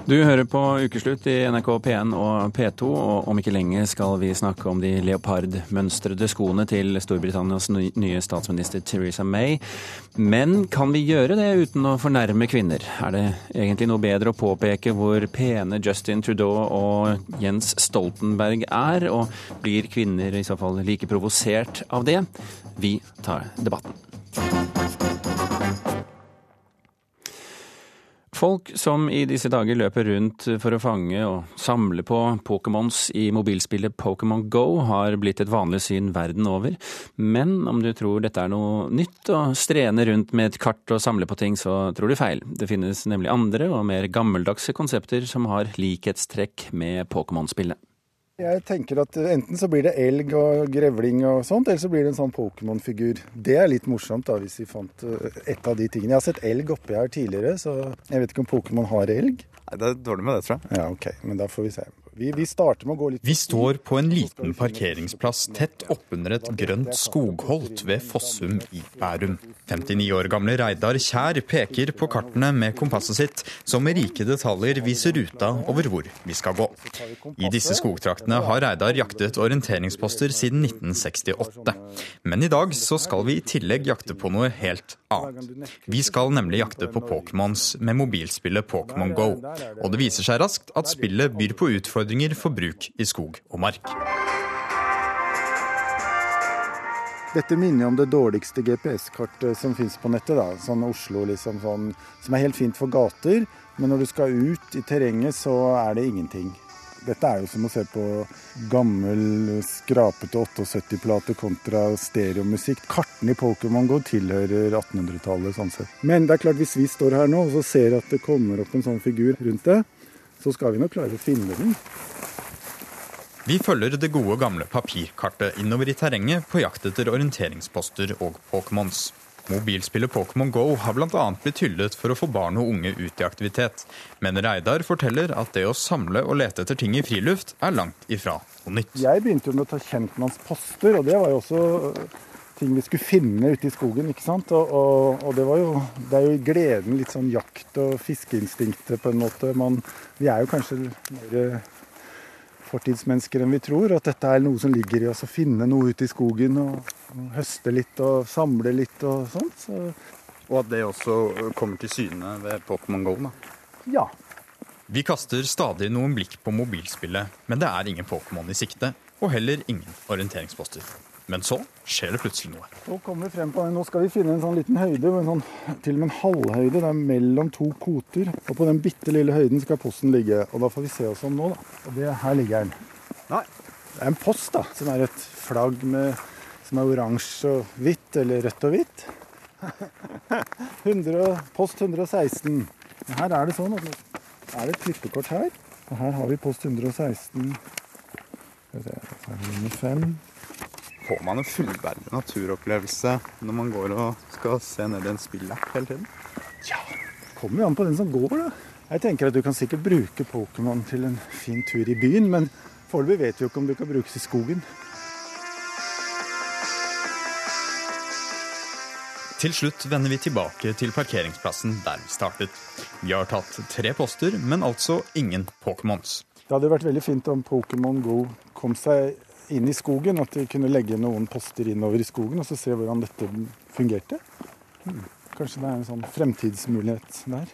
Du hører på Ukeslutt i NRK P1 og P2, og om ikke lenge skal vi snakke om de leopardmønstrede skoene til Storbritannias nye statsminister Theresa May. Men kan vi gjøre det uten å fornærme kvinner? Er det egentlig noe bedre å påpeke hvor pene Justin Trudeau og Jens Stoltenberg er, og blir kvinner i så fall like provosert av det? Vi tar debatten. Folk som i disse dager løper rundt for å fange og samle på Pokémons i mobilspillet Pokémon Go, har blitt et vanlig syn verden over. Men om du tror dette er noe nytt å strene rundt med et kart og samle på ting, så tror du feil. Det finnes nemlig andre og mer gammeldagse konsepter som har likhetstrekk med Pokémon-spillet. Jeg tenker at Enten så blir det elg og grevling og sånt, eller så blir det en sånn Pokémon-figur. Det er litt morsomt da, hvis vi fant eh, et av de tingene. Jeg har sett elg oppi her tidligere, så jeg vet ikke om Pokémon har elg. Nei, Det er dårlig med det, tror jeg. Ja, ok, men da får vi se. Vi, vi, med å gå litt Vi står på en liten parkeringsplass tett oppunder et grønt skogholt ved Fossum i Bærum. 59 år gamle Reidar Kjær peker på kartene med kompasset sitt, som med rike detaljer viser ruta over hvor vi skal gå. I disse skogtraktene har Reidar jaktet orienteringsposter siden 1968. Men i dag så skal vi i tillegg jakte på noe helt annet. Vi skal nemlig jakte på Pokémons med mobilspillet Pokémon Go. Og det viser seg raskt at spillet byr på utfordringer utfordringer for bruk i skog og mark. Dette minner om det dårligste GPS-kartet som fins på nettet. da, sånn Oslo liksom sånn, Som er helt fint for gater, men når du skal ut i terrenget, så er det ingenting. Dette er jo som å se på gammel, skrapete 78-plate kontra stereomusikk. Kartene i Pokémon GO tilhører 1800-tallet. sånn sett. Men det er klart, hvis vi står her nå og ser at det kommer opp en sånn figur rundt det, så skal vi nok klare å finne den. Vi følger det gode, gamle papirkartet innover i terrenget på jakt etter orienteringsposter og Pokémons. Mobilspillet Pokémon Go har bl.a. blitt hyllet for å få barn og unge ut i aktivitet. Men Reidar forteller at det å samle og lete etter ting i friluft er langt ifra noe nytt. Jeg begynte jo med å ta kjentmannsposter, og det var jo også ting vi skulle finne ute i skogen. ikke sant? Og, og, og det, jo, det, er jo gleden litt sånn jakt- og fiskeinstinktet på en måte. Man, vi er jo kanskje mer fortidsmennesker enn vi tror. At dette er noe som ligger i oss å finne noe ute i skogen. Og, og høste litt og samle litt og sånt. Så. Og at det også kommer til syne ved Pokémon GO? da? Ja. Vi kaster stadig noen blikk på mobilspillet, men det er ingen Pokémon i sikte. Og heller ingen orienteringsposter. Men så skjer det plutselig noe. Nå kommer vi frem på, Nå skal vi finne en sånn liten høyde, sånn, til og med en halvhøyde. Det er mellom to koter. Og på den bitte lille høyden skal posten ligge. Og da får vi se oss om nå, da. Og det, her ligger den. Nei. Det er en post, da, som er et flagg med, som er oransje og hvitt, eller rødt og hvitt. (laughs) 100, post 116. Her er det sånn at er det et klippekort her. Og her har vi post 116. Skal vi se, så er det nummer fem får man en fullverdig naturopplevelse når man går og skal se ned i en spillapp hele tiden? Ja, kommer jo an på den som går, da. Jeg tenker at du kan sikkert bruke Pokémon til en fin tur i byen, men foreløpig vet vi jo ikke om du kan brukes i skogen. Til slutt vender vi tilbake til parkeringsplassen der vi startet. Vi har tatt tre poster, men altså ingen Pokémons. Det hadde vært veldig fint om Pokémon Go kom seg inn i skogen. At de kunne legge noen poster innover i skogen og så se hvordan dette fungerte. Hmm. Kanskje det er en sånn fremtidsmulighet der.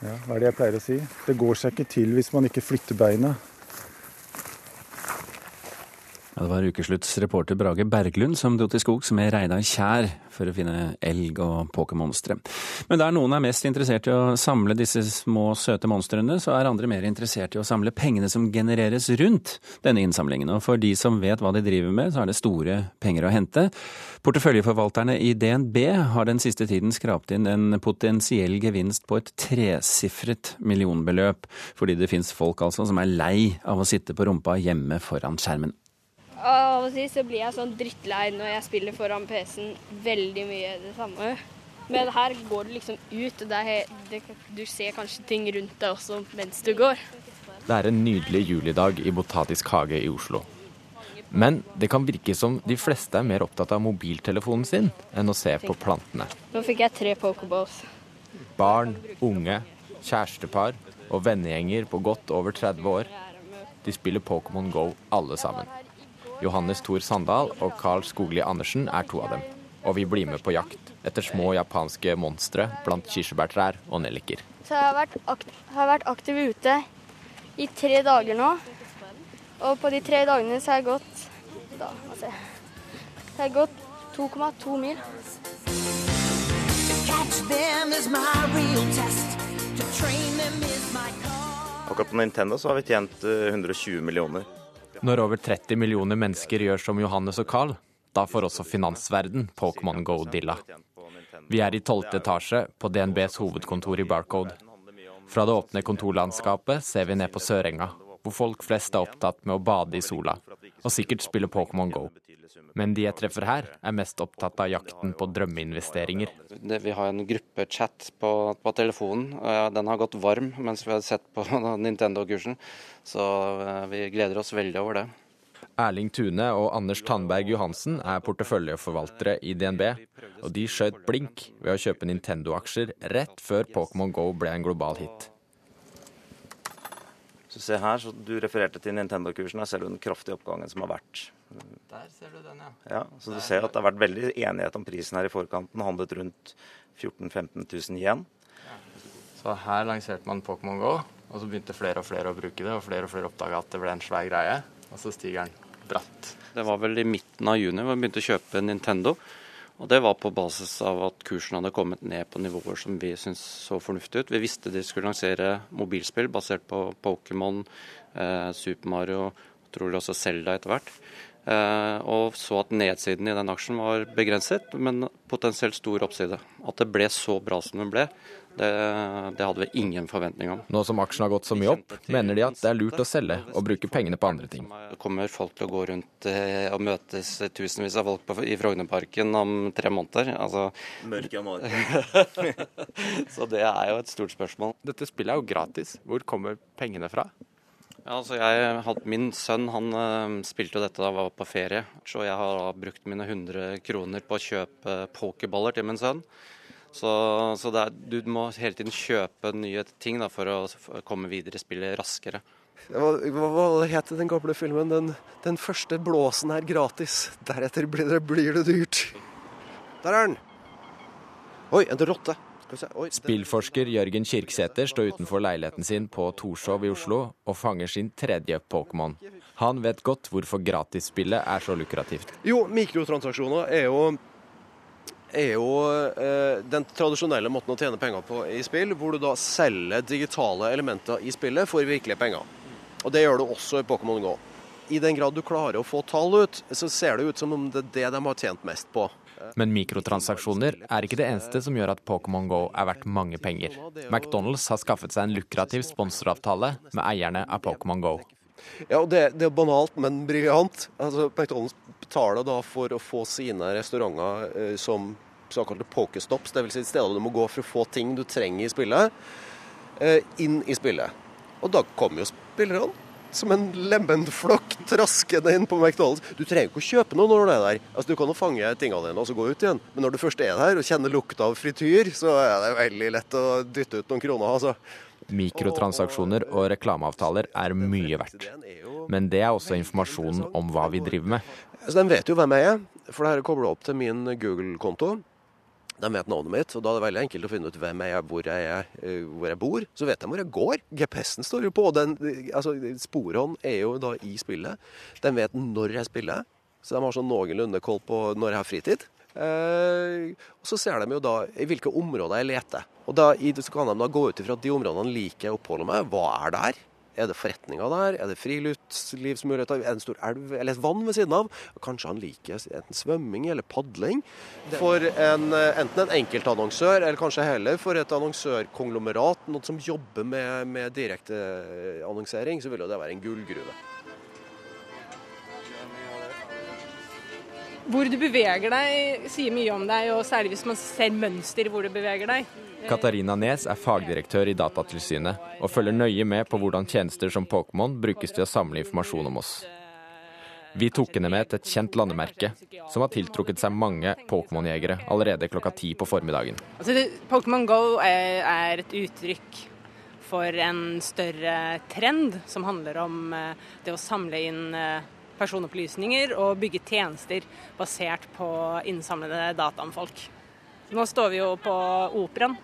Ja, hva er det jeg pleier å si? Det går seg ikke til hvis man ikke flytter beina. Ja, det var ukeslutts reporter Brage Berglund som dro til skogs med Reidar Kjær for å finne elg og pokémonstre. Men der noen er mest interessert i å samle disse små, søte monstrene, så er andre mer interessert i å samle pengene som genereres rundt denne innsamlingen. Og for de som vet hva de driver med, så er det store penger å hente. Porteføljeforvalterne i DNB har den siste tiden skrapt inn en potensiell gevinst på et tresifret millionbeløp, fordi det fins folk altså som er lei av å sitte på rumpa hjemme foran skjermen. Av og til så blir jeg sånn drittlei når jeg spiller foran PC-en veldig mye det samme. Men her går du liksom ut, og det, du ser kanskje ting rundt deg også mens du går. Det er en nydelig julidag i Botatisk hage i Oslo. Men det kan virke som de fleste er mer opptatt av mobiltelefonen sin enn å se på plantene. Nå fikk jeg tre pokerballs. Barn, unge, kjærestepar og vennegjenger på godt over 30 år. De spiller Pokémon Go alle sammen. Johannes Thor Sandal og Carl Skogli Andersen er to av dem. Og vi blir med på jakt etter små japanske monstre blant kirsebærtrær og nelliker. Så jeg har vært, aktiv, har vært aktiv ute i tre dager nå. Og på de tre dagene så har jeg gått da, altså, jeg har gått 2,2 mil. Akkurat på Nintendo så har vi tjent eh, 120 millioner. Når over 30 millioner mennesker gjør som Johannes og Carl, da får også finansverden Pokémon Go-dilla. Vi er i tolvte etasje på DNBs hovedkontor i Barcode. Fra det åpne kontorlandskapet ser vi ned på Sørenga, hvor folk flest er opptatt med å bade i sola, og sikkert spille Pokémon Go. Men de jeg treffer her, er mest opptatt av jakten på drømmeinvesteringer. Vi har en gruppechat på, på telefonen. Den har gått varm mens vi har sett på (laughs) Nintendo-kursen. Så eh, vi gleder oss veldig over det. Erling Tune og Anders Tandberg Johansen er porteføljeforvaltere i DNB, og de skjøt blink ved å kjøpe Nintendo-aksjer rett før Pokémon Go ble en global hit. Så se her, så Du refererte til Nintendo-kursen. Her ser du den kraftige oppgangen som har vært. Der ser du den, ja. Ja, så du ser at det har vært veldig enighet om prisen her i forkant. Den handlet rundt 14 000-15 000 igjen. Så her lanserte man Pokémon Go, og så begynte flere og flere å bruke det, og flere og flere oppdaga at det ble en svær greie, og så stiger den bratt. Det var vel i midten av juni hvor vi begynte å kjøpe Nintendo. Og det var på basis av at kursen hadde kommet ned på nivåer som vi syntes så fornuftig ut. Vi visste de skulle lansere mobilspill basert på Pokémon, eh, Super Mario, trolig også Zelda etter hvert. Eh, og så at nedsiden i den aksjen var begrenset, men potensielt stor oppside. At det ble så bra som det ble, det, det hadde vi ingen forventning om. Nå som aksjen har gått så mye opp, mener de at det er lurt å selge og bruke pengene på andre ting. Det kommer folk til å gå rundt eh, og møtes tusenvis av folk på, i Frognerparken om tre måneder. Altså, Mørk januar. (laughs) så det er jo et stort spørsmål. Dette spillet er jo gratis. Hvor kommer pengene fra? Ja, altså jeg hadde, Min sønn han øh, spilte jo dette da jeg var på ferie, så jeg har da brukt mine 100 kroner på å kjøpe pokerballer til min sønn. Så, så er, du må hele tiden kjøpe nye ting da, for å komme videre i spillet raskere. Hva, hva het den gamle filmen? Den, den, første blåsen er gratis. Deretter blir det, blir det dyrt. Der er den! Oi, en rotte. Spillforsker Jørgen Kirksæter står utenfor leiligheten sin på Torshov i Oslo og fanger sin tredje Pokémon. Han vet godt hvorfor gratisspillet er så lukrativt. Jo, mikrotransaksjoner er jo, er jo eh, den tradisjonelle måten å tjene penger på i spill, hvor du da selger digitale elementer i spillet for virkelige penger. Og Det gjør du også i Pokémon GO. I den grad du klarer å få tall ut, så ser det ut som om det er det de har tjent mest på. Men mikrotransaksjoner er ikke det eneste som gjør at Pokémon GO er verdt mange penger. McDonald's har skaffet seg en lukrativ sponsoravtale med eierne av Pokémon GO. Ja, det, det, er banalt, men briljant. Altså, McDonald's betaler da for å få sine restauranter eh, som såkalte pokestops, dvs. Si steder du må gå for å få ting du trenger i spillet, eh, inn i spillet. Og da kommer jo spillerne som en lemenflokk traskende inn på McDonald's. Du trenger ikke å kjøpe noe når du er der. Altså, du kan jo fange tingene dine og så gå ut igjen. Men når du først er der og kjenner lukta av frityr, så er det veldig lett å dytte ut noen kroner. altså. Mikrotransaksjoner og reklameavtaler er mye verdt. Men det er også informasjonen om hva vi driver med. Så De vet jo hvem jeg er, for det her er kobla opp til min Google-konto. De vet navnet mitt, og da er det veldig enkelt å finne ut hvem jeg er, hvor jeg er, hvor jeg bor. Så vet de hvor jeg går. GPS-en står jo på. Den, altså, Sporene er jo da i spillet. De vet når jeg spiller, så de har sånn noenlunde koll på når jeg har fritid. Eh, og Så ser de jo da i hvilke områder jeg leter. Og da, så kan de da gå ut ifra at de områdene liker jeg å oppholde meg. Hva er der? Er det forretninger der? Er det friluftslivsmuligheter? Er det en stor elv eller et vann ved siden av? Kanskje han liker enten svømming eller padling. For en, enten en enkeltannonsør, eller kanskje heller for et annonsørkonglomerat, noen som jobber med, med direkteannonsering, så vil jo det være en gullgruve. Hvor du beveger deg sier mye om deg, og særlig hvis man ser mønster hvor du beveger deg. Katarina Nes er fagdirektør i Datatilsynet og følger nøye med på hvordan tjenester som Pokémon brukes til å samle informasjon om oss. Vi tok henne med til et kjent landemerke som har tiltrukket seg mange Pokémon-jegere allerede klokka ti på formiddagen. Altså, Pokémon Go er, et uttrykk for en større trend som handler om eh, det å samle inn eh, personopplysninger og bygge tjenester basert på innsamlede data om folk. Nå står vi jo på Operaen.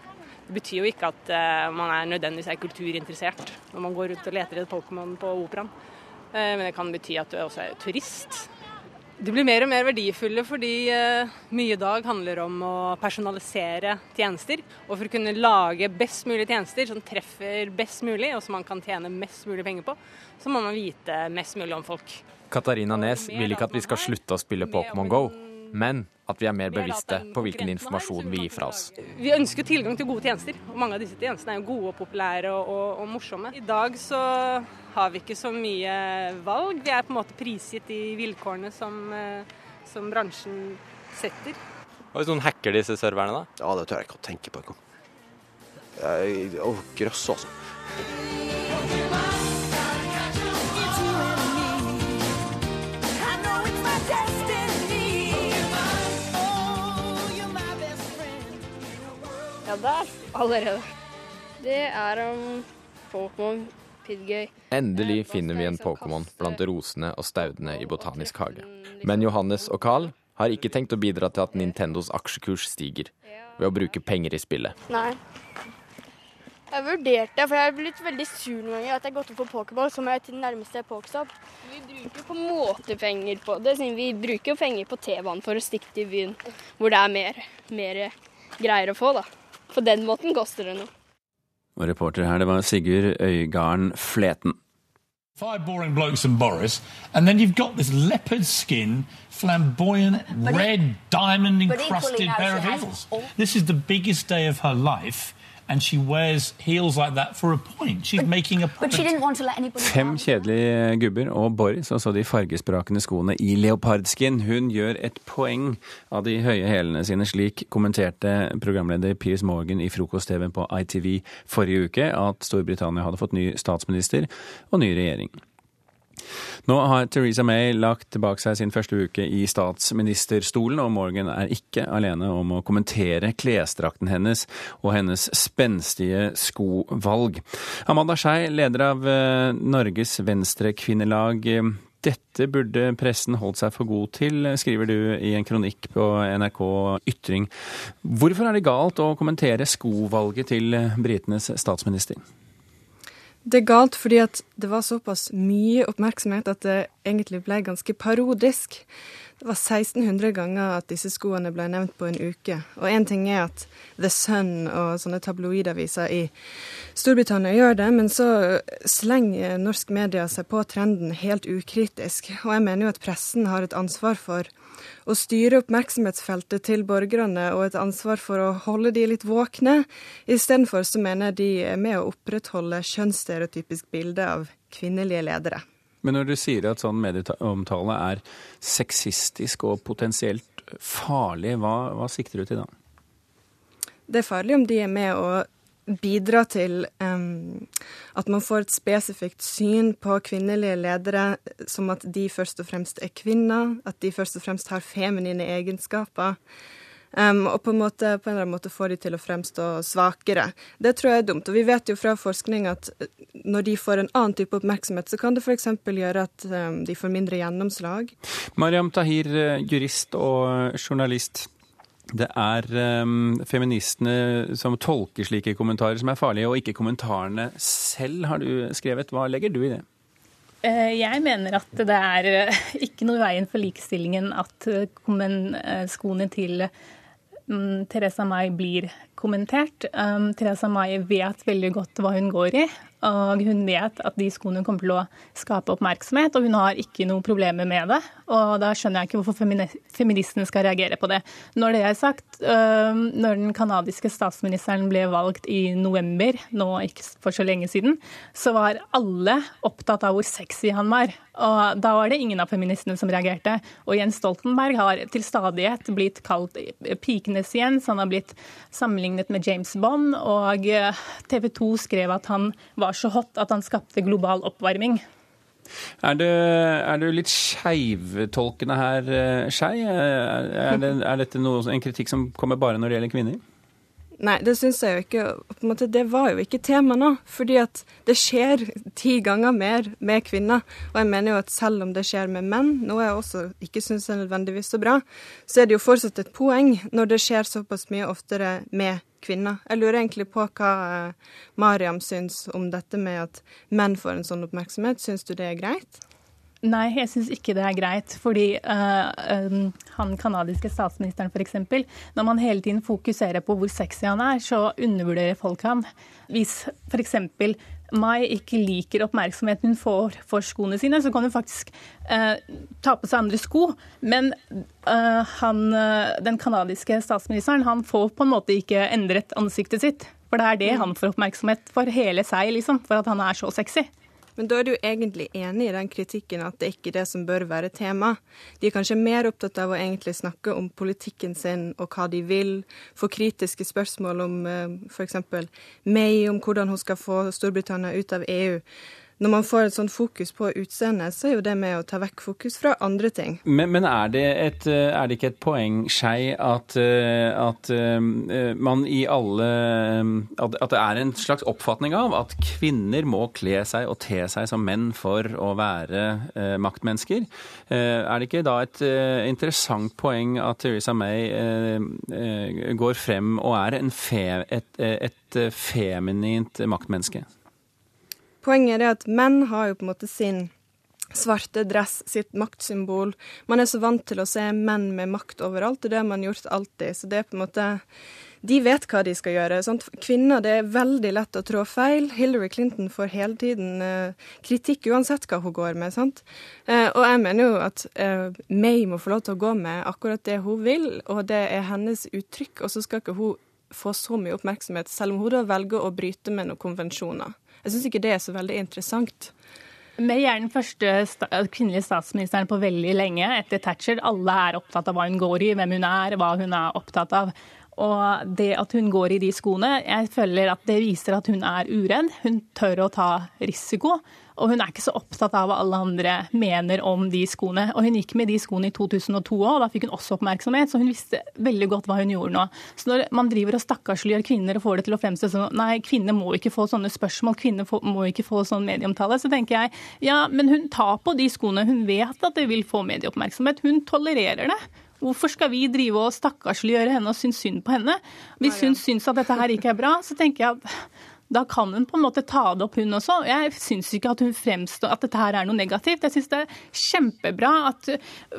Det betyr jo ikke at eh, man er nødvendigvis er kulturinteressert når man går rundt og leter etter Pokémon på Operaen. Eh, Men det kan bety at du også er turist. De blir mer og mer verdifulle fordi eh, mye i dag handler om å personalisere tjenester. Og for å kunne lage best mulig tjenester som treffer best mulig, og som man kan tjene mest mulig penger på, så må man vite mest mulig om folk. Katarina Nes vil ikke at vi skal slutte å spille Pokémon Go, men at vi er mer bevisste på hvilken informasjon vi gir fra oss. Vi ønsker tilgang til gode tjenester, og mange av disse tjenestene er jo gode og populære og, og, og morsomme. I dag så har vi ikke så mye valg. Vi er på en måte prisgitt de vilkårene som, eh, som bransjen setter. Hva hvis noen hacker disse serverne, da? Ja, det tør jeg ikke å tenke på engang. Jeg- grøss, altså. Der allerede. Det er om Pokémon Pidgey. Endelig finner vi en Pokémon blant rosene og staudene i Botanisk hage. Men Johannes og Carl har ikke tenkt å bidra til at Nintendos aksjekurs stiger ved å bruke penger i spillet. Nei. Jeg vurderte, for jeg er blitt veldig sur noen ganger, at jeg har gått opp på Pokémon, så må jeg til den nærmeste Pokéstop. Vi bruker på en måte penger på det. siden Vi bruker jo penger på T-banen for å stikke til byen hvor det er mer, mer greier å få, da. På den måten koster det noe. Og reporter her, det var Sigurd Øygarden Fleten. Five boring blokes and Boris, and then you've got this leopard skin, flamboyant, But it- red, diamond encrusted pair of heels. This is the biggest day of her life, and she wears heels like that for a point. She's making a But she didn't want to let anybody Fem kjedelige gubber og Boris, altså de fargesprakende skoene i leopardskin. Hun gjør et poeng av de høye hælene sine. Slik kommenterte programleder Piers Morgan i frokost-TV på ITV forrige uke at Storbritannia hadde fått ny statsminister og ny regjering. Nå har Theresa May lagt bak seg sin første uke i statsministerstolen, og Morgan er ikke alene om å kommentere klesdrakten hennes og hennes spenstige skovalg. Amanda Skei, leder av eh, Norges Venstrekvinnelag. eh, Dette burde pressen holdt seg for god til, skriver du i en kronikk på NRK Ytring. Hvorfor er det galt å kommentere skovalget til britenes statsminister? Det er galt fordi at det var såpass mye oppmerksomhet at det egentlig ble ganske parodisk. Det var 1600 ganger at disse skoene ble nevnt på en uke. Og én ting er at The Sun og sånne tabloidaviser i Storbritannia gjør det, men så slenger norsk media seg på trenden helt ukritisk. Og jeg mener jo at pressen har et ansvar for å styre oppmerksomhetsfeltet til borgerne og et ansvar for å holde de litt våkne. Istedenfor så mener de er med å opprettholde kjønnsstereotypisk bilde av kvinnelige ledere. Men når du sier at sånn medieomtale er sexistisk og potensielt farlig, hva, hva sikter du til da? Det er farlig om de er med å bidra til um, at man får et spesifikt syn på kvinnelige ledere som at de først og fremst er kvinner, at de først og fremst har feminine egenskaper. Um, og på en, måte, på en eller annen måte får de til å fremstå svakere. Det tror jeg er dumt. Og vi vet jo fra forskning at eh, når de får en annen type oppmerksomhet, så kan det f.eks. gjøre at um, de får mindre gjennomslag. Mariam Tahir, eh, jurist og journalist. Det er um, feministene som tolker slike kommentarer som er farlige, og ikke kommentarene selv, har du skrevet. Hva legger du i det? Eh, Jeg mener at det er eh, ikke noe i veien for likestillingen at eh, skoene til mm, Theresa May blir kommentert. Um, Theresa May vet veldig godt hva hun går i, og hun vet at de skoene kommer til å skape oppmerksomhet, og hun har ikke noen problemer med det. Og da skjønner jeg ikke hvorfor femini- feministene skal reagere på det. Når det er sagt, når den kanadiske statsministeren ble valgt i november, nå ikke for så lenge siden, så var alle opptatt av hvor sexy han var. Og da var det ingen av feministene som reagerte. Og Jens Stoltenberg har til stadighet blitt kalt pikenes Jens. Han har blitt sammenlignet med James Bond, og TV 2 skrev at han var så hot at han skapte global oppvarming. Er, det, er du litt skeivtolkende her, eh, Skei? Er, det, er dette noe, en kritikk som kommer bare når det gjelder kvinner? Nei, det syns jeg jo ikke. På en måte, det var jo ikke tema nå. Fordi at det skjer ti ganger mer med kvinner. Og jeg mener jo at selv om det skjer med menn, noe jeg også ikke syns er nødvendigvis så bra, så er det jo fortsatt et poeng når det skjer såpass mye oftere med kvinner. Jeg lurer egentlig på hva eh, Mariam syns om dette med at menn får en sånn oppmerksomhet. Syns du det er greit? Nei, jeg syns ikke det er greit. Fordi uh, um, han kanadiske statsministeren f.eks. Når man hele tiden fokuserer på hvor sexy han er, så undervurderer folk han. Hvis f.eks. Mai ikke liker oppmerksomheten hun får for skoene sine, så kan hun faktisk uh, ta på seg andre sko. Men uh, han, den kanadiske statsministeren han får på en måte ikke endret ansiktet sitt. For det er det han får oppmerksomhet for hele seg, liksom. For at han er så sexy. Men da er du egentlig enig i den kritikken at det ikke er det som bør være tema. De er kanskje mer opptatt av å egentlig snakke om politikken sin og hva de vil, få kritiske spørsmål om eh, f.eks. May, om hvordan hun skal få Storbritannia ut av EU når man får et sånt fokus på utseendet, så er jo det med å ta vekk fokus fra andre ting. Men, men er, det et, er, det ikke et poeng, Skei, at, at uh, man i alle at, det er en slags oppfatning av at kvinner må kle seg og te seg som menn for å være maktmennesker? Er det ikke da et interessant poeng at Theresa May går frem og er fe, et, et feminint maktmenneske? Poenget er at menn har jo på en måte sin svarte dress, sitt maktsymbol. Man er så vant til å se menn med makt overalt, og det har man gjort alltid. Så det er på en måte De vet hva de skal gjøre. Sant? Kvinner, det er veldig lett å trå feil. Hillary Clinton får hele tiden uh, kritikk uansett hva hun går med. sant? Uh, og jeg mener jo at uh, May må få lov til å gå med akkurat det hun vil, og det er hennes uttrykk. Og så skal ikke hun få så mye oppmerksomhet, selv om hun da velger å bryte med noen konvensjoner. Jeg syns ikke det er så veldig interessant. May er den første kvinnelige statsministeren på veldig lenge etter Thatcher. Alle er opptatt av hva hun går i, hvem hun er, hva hun er opptatt av. Og det at hun går i de skoene, jeg føler at det viser at hun er uredd. Hun tør å ta risiko. Og hun er ikke så opptatt av hva alle andre mener om de skoene. Og hun gikk med de skoene i 2002 òg, og da fikk hun også oppmerksomhet, så hun visste veldig godt hva hun gjorde nå. Så når man driver og stakkarsliggjør kvinner og får det til å fremstå sånn nei, kvinner må ikke få sånne spørsmål, kvinner må ikke få sånn medieomtale, så tenker jeg ja, men hun tar på de skoene. Hun vet at det vil få medieoppmerksomhet. Hun tolererer det. Hvorfor skal vi drive og stakkarsliggjøre henne og synes synd på henne? Hvis hun syns at dette her ikke er bra, så tenker jeg at da kan hun på en måte ta det opp, hun også. Jeg syns ikke at hun fremstår at dette her er noe negativt. Jeg syns det er kjempebra at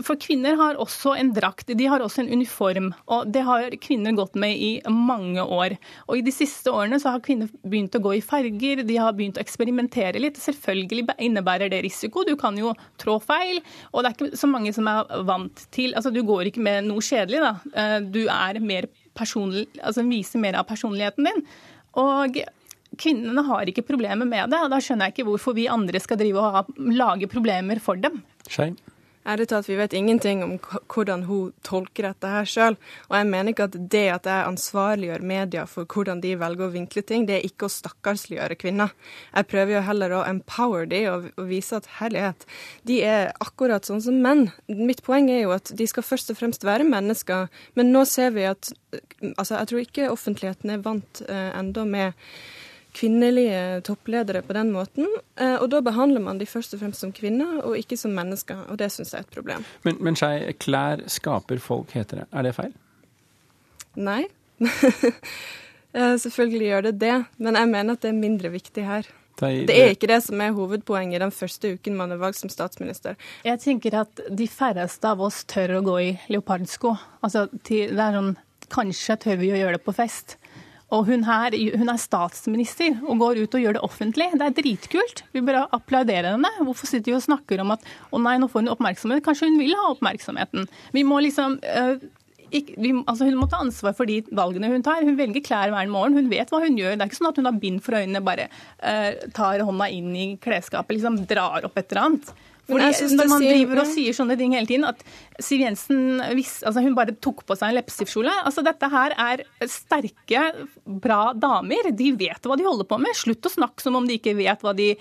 For kvinner har også en drakt, de har også en uniform. Og det har kvinner gått med i mange år. Og i de siste årene så har kvinner begynt å gå i farger, de har begynt å eksperimentere litt. Selvfølgelig innebærer det risiko. Du kan jo trå feil, og det er ikke så mange som er vant til Altså du går ikke med noe kjedelig, da. Eh, du er mer personlig, altså viser mer av personligheten din. Og Kvinnene har ikke problemer med det, og da skjønner jeg ikke hvorfor vi andre skal drive og ha, lage problemer for dem. Skjei. Ærlig talt, vi vet ingenting om hvordan hun tolker dette her sjøl. Og jeg mener ikke at det at jeg ansvarliggjør media for hvordan de velger å vinkle ting, det er ikke å stakkarsliggjøre kvinner. Jeg prøver jo heller å empower de og, og vise at herlighet, de er akkurat sånn som menn. Mitt poeng er jo at de skal først og fremst være mennesker, men nå ser vi at Altså, jeg tror ikke offentligheten er vant uh, enda med kvinnelige toppledere på den måten. Eh, og da behandler man de først og fremst som kvinner, og ikke som mennesker. Og det syns jeg er et problem. Men, men Skei, klær skaper folk, heter det. Er det feil? Nei. (laughs) Selvfølgelig gjør det det, men jeg mener at det er mindre viktig her. Det er ikke det som er hovedpoenget den første uken man er valgt som statsminister. Jeg tenker at de færreste av oss tør å gå i leopardsko. Altså, det er sånn, Kanskje tør vi å gjøre det på fest. Og hun, her, hun, er statsminister og går ut og gjør det offentlig. Det er dritkult. Vi bør applaudere henne. Hvorfor sitter vi og snakker om at å nei, nå får hun oppmerksomhet? Kanskje hun vil ha oppmerksomheten. Vi må liksom øh, ikke, vi, altså hun må ta ansvar for de valgene hun tar. Hun velger klær hver morgen. Hun vet hva hun gjør. Det er ikke sånn at hun har bind for øynene, bare uh, tar hånda inn i klesskapet, liksom drar opp et eller annet. Fordi Når man driver og sier sånne ting hele tiden, at Siv Jensen altså hun bare tok på seg en leppestiftkjole altså Dette her er sterke, bra damer. De vet hva de holder på med. Slutt å snakke som om de ikke vet hva de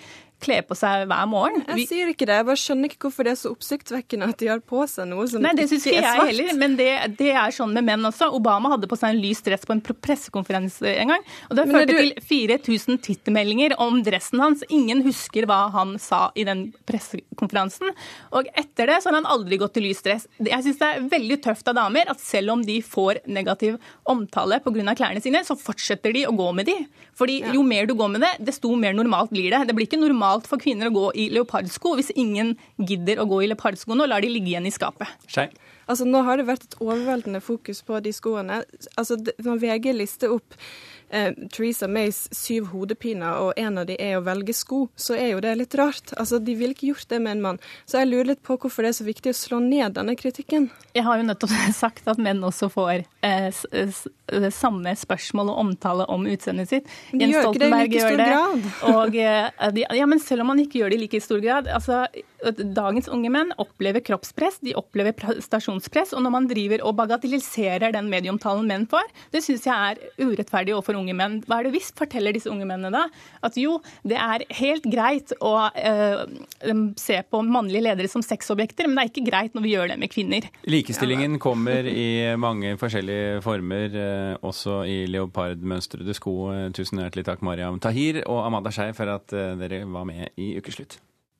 kle på seg hver morgen. Jeg sier ikke det, jeg bare skjønner ikke hvorfor det er så oppsiktsvekkende at de har på seg noe som Nei, det syns ikke ikke er jeg heller, men det, det er sånn med menn også. Obama hadde på seg en lys dress på en pressekonferanse en gang, og det er førte du- til 4000 tittelmeldinger om dressen hans. Ingen husker hva han sa i den pressekonferansen. Og etter det så har han aldri gått i lys dress. Jeg syns det er veldig tøft av damer at selv om de får negativ omtale pga. klærne sine, så fortsetter de å gå med de. Fordi jo mer du går med det, desto mer normalt blir det. Det blir ikke normalt for kvinner å gå i leopardsko hvis ingen gidder å gå i leopardsko nå, lar de ligge igjen i skapet. Skei. Altså, nå har det vært et overveldende fokus på de skoene. Altså, når VG lister opp eh, Theresa Mays syv hodepiner, og en av de er å velge sko, så er jo det litt rart. Altså, De ville ikke gjort det med en mann. Så jeg lurer litt på hvorfor det er så viktig å slå ned denne kritikken. Jeg har jo nettopp (laughs) sagt at menn også får eh, samme spørsmål og omtale om utseendet sitt. Men de gjør det gjør det. Og, eh, de, ja, men selv om man ikke gjør det i like stor grad altså, Dagens unge menn opplever kroppspress, de opplever prestasjonspress. Og når man driver og bagatelliserer den medieomtalen menn får, det syns jeg er urettferdig overfor unge menn. Hva er det visst forteller disse unge mennene da? At jo, det er helt greit å eh, se på mannlige ledere som sexobjekter, men det er ikke greit når vi gjør det med kvinner. Likestillingen kommer i mange forskjellige former, eh, også i leopardmønstrede sko. Eh, Tusen hjertelig takk, Mariam Tahir og Amanda Skei, for at eh, dere var med i Ukeslutt.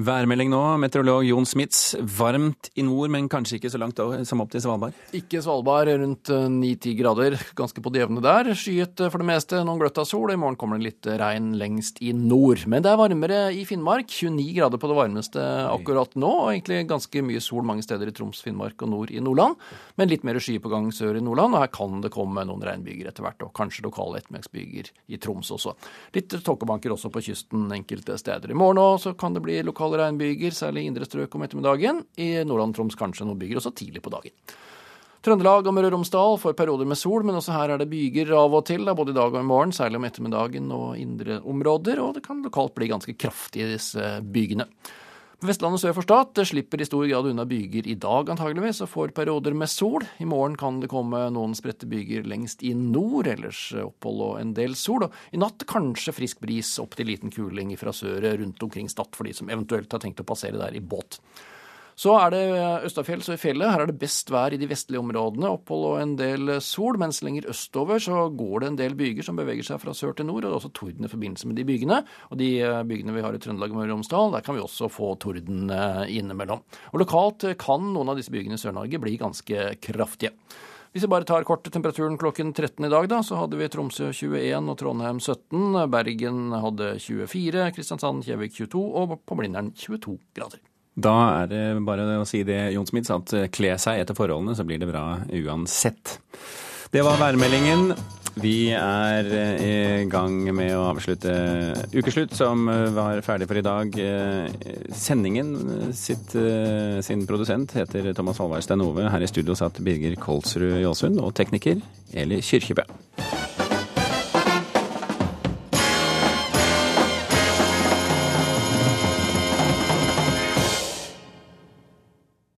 Værmelding nå, meteorolog Jon Smits. Varmt i nord, men kanskje ikke så langt som opp til Svalbard? Ikke Svalbard, rundt eh, 9-10 grader, ganske på det jevne der. Skyet eh, for det meste, noen gløtt av sol. I morgen kommer det litt regn lengst i nord. Men det er varmere i Finnmark. 29 grader på det varmeste akkurat nå, og egentlig ganske mye sol mange steder i Troms, Finnmark og nord i Nordland. Men litt mer sky på gang sør i Nordland, og her kan det komme noen regnbyger etter hvert. Og kanskje lokale ettermiddagsbyger i Troms også. Litt tåkebanker også på kysten enkelte steder. I morgen òg kan det bli lokale regnbyger, særlig i indre strøk om ettermiddagen. I Nordland og Troms kanskje noen byger også tidlig på dagen. Trøndelag og Møre og Romsdal får perioder med sol, men også her er det byger av og til, både i dag og i morgen, særlig om ettermiddagen og indre områder, og det kan lokalt bli ganske kraftig i disse bygene. Vestlandet sør for Stad slipper i stor grad unna byger i dag antageligvis, og får perioder med sol. I morgen kan det komme noen spredte byger lengst i nord, ellers opphold og en del sol. Og i natt kanskje frisk bris opp til liten kuling fra søret rundt omkring Stad, for de som eventuelt har tenkt å passere der i båt. Så er det østafjells og i fjellet. Her er det best vær i de vestlige områdene. Opphold og en del sol, mens lenger østover så går det en del byger som beveger seg fra sør til nord, og det er også torden i forbindelse med de bygene. Og de eh, bygene vi har i Trøndelag og Møre og Romsdal, der kan vi også få torden eh, innimellom. Og lokalt eh, kan noen av disse bygene i Sør-Norge bli ganske kraftige. Hvis vi bare tar kort temperaturen klokken 13 i dag, da, så hadde vi Tromsø 21 og Trondheim 17. Bergen hadde 24, Kristiansand, Kjevik 22 og på Blindern 22 grader. Da er det bare å si det, Jon Smits, at eh, kle seg etter forholdene, så blir det bra uansett. Det var værmeldingen. Vi er eh, i gang med å avslutte ukeslutt, som eh, var ferdig for i dag. Sendingen sitt, sin produsent heter Thomas Halvard Stein Ove. Her i studio satt Birger Kolsrud Jåsund og tekniker Eli Kyrkjebø.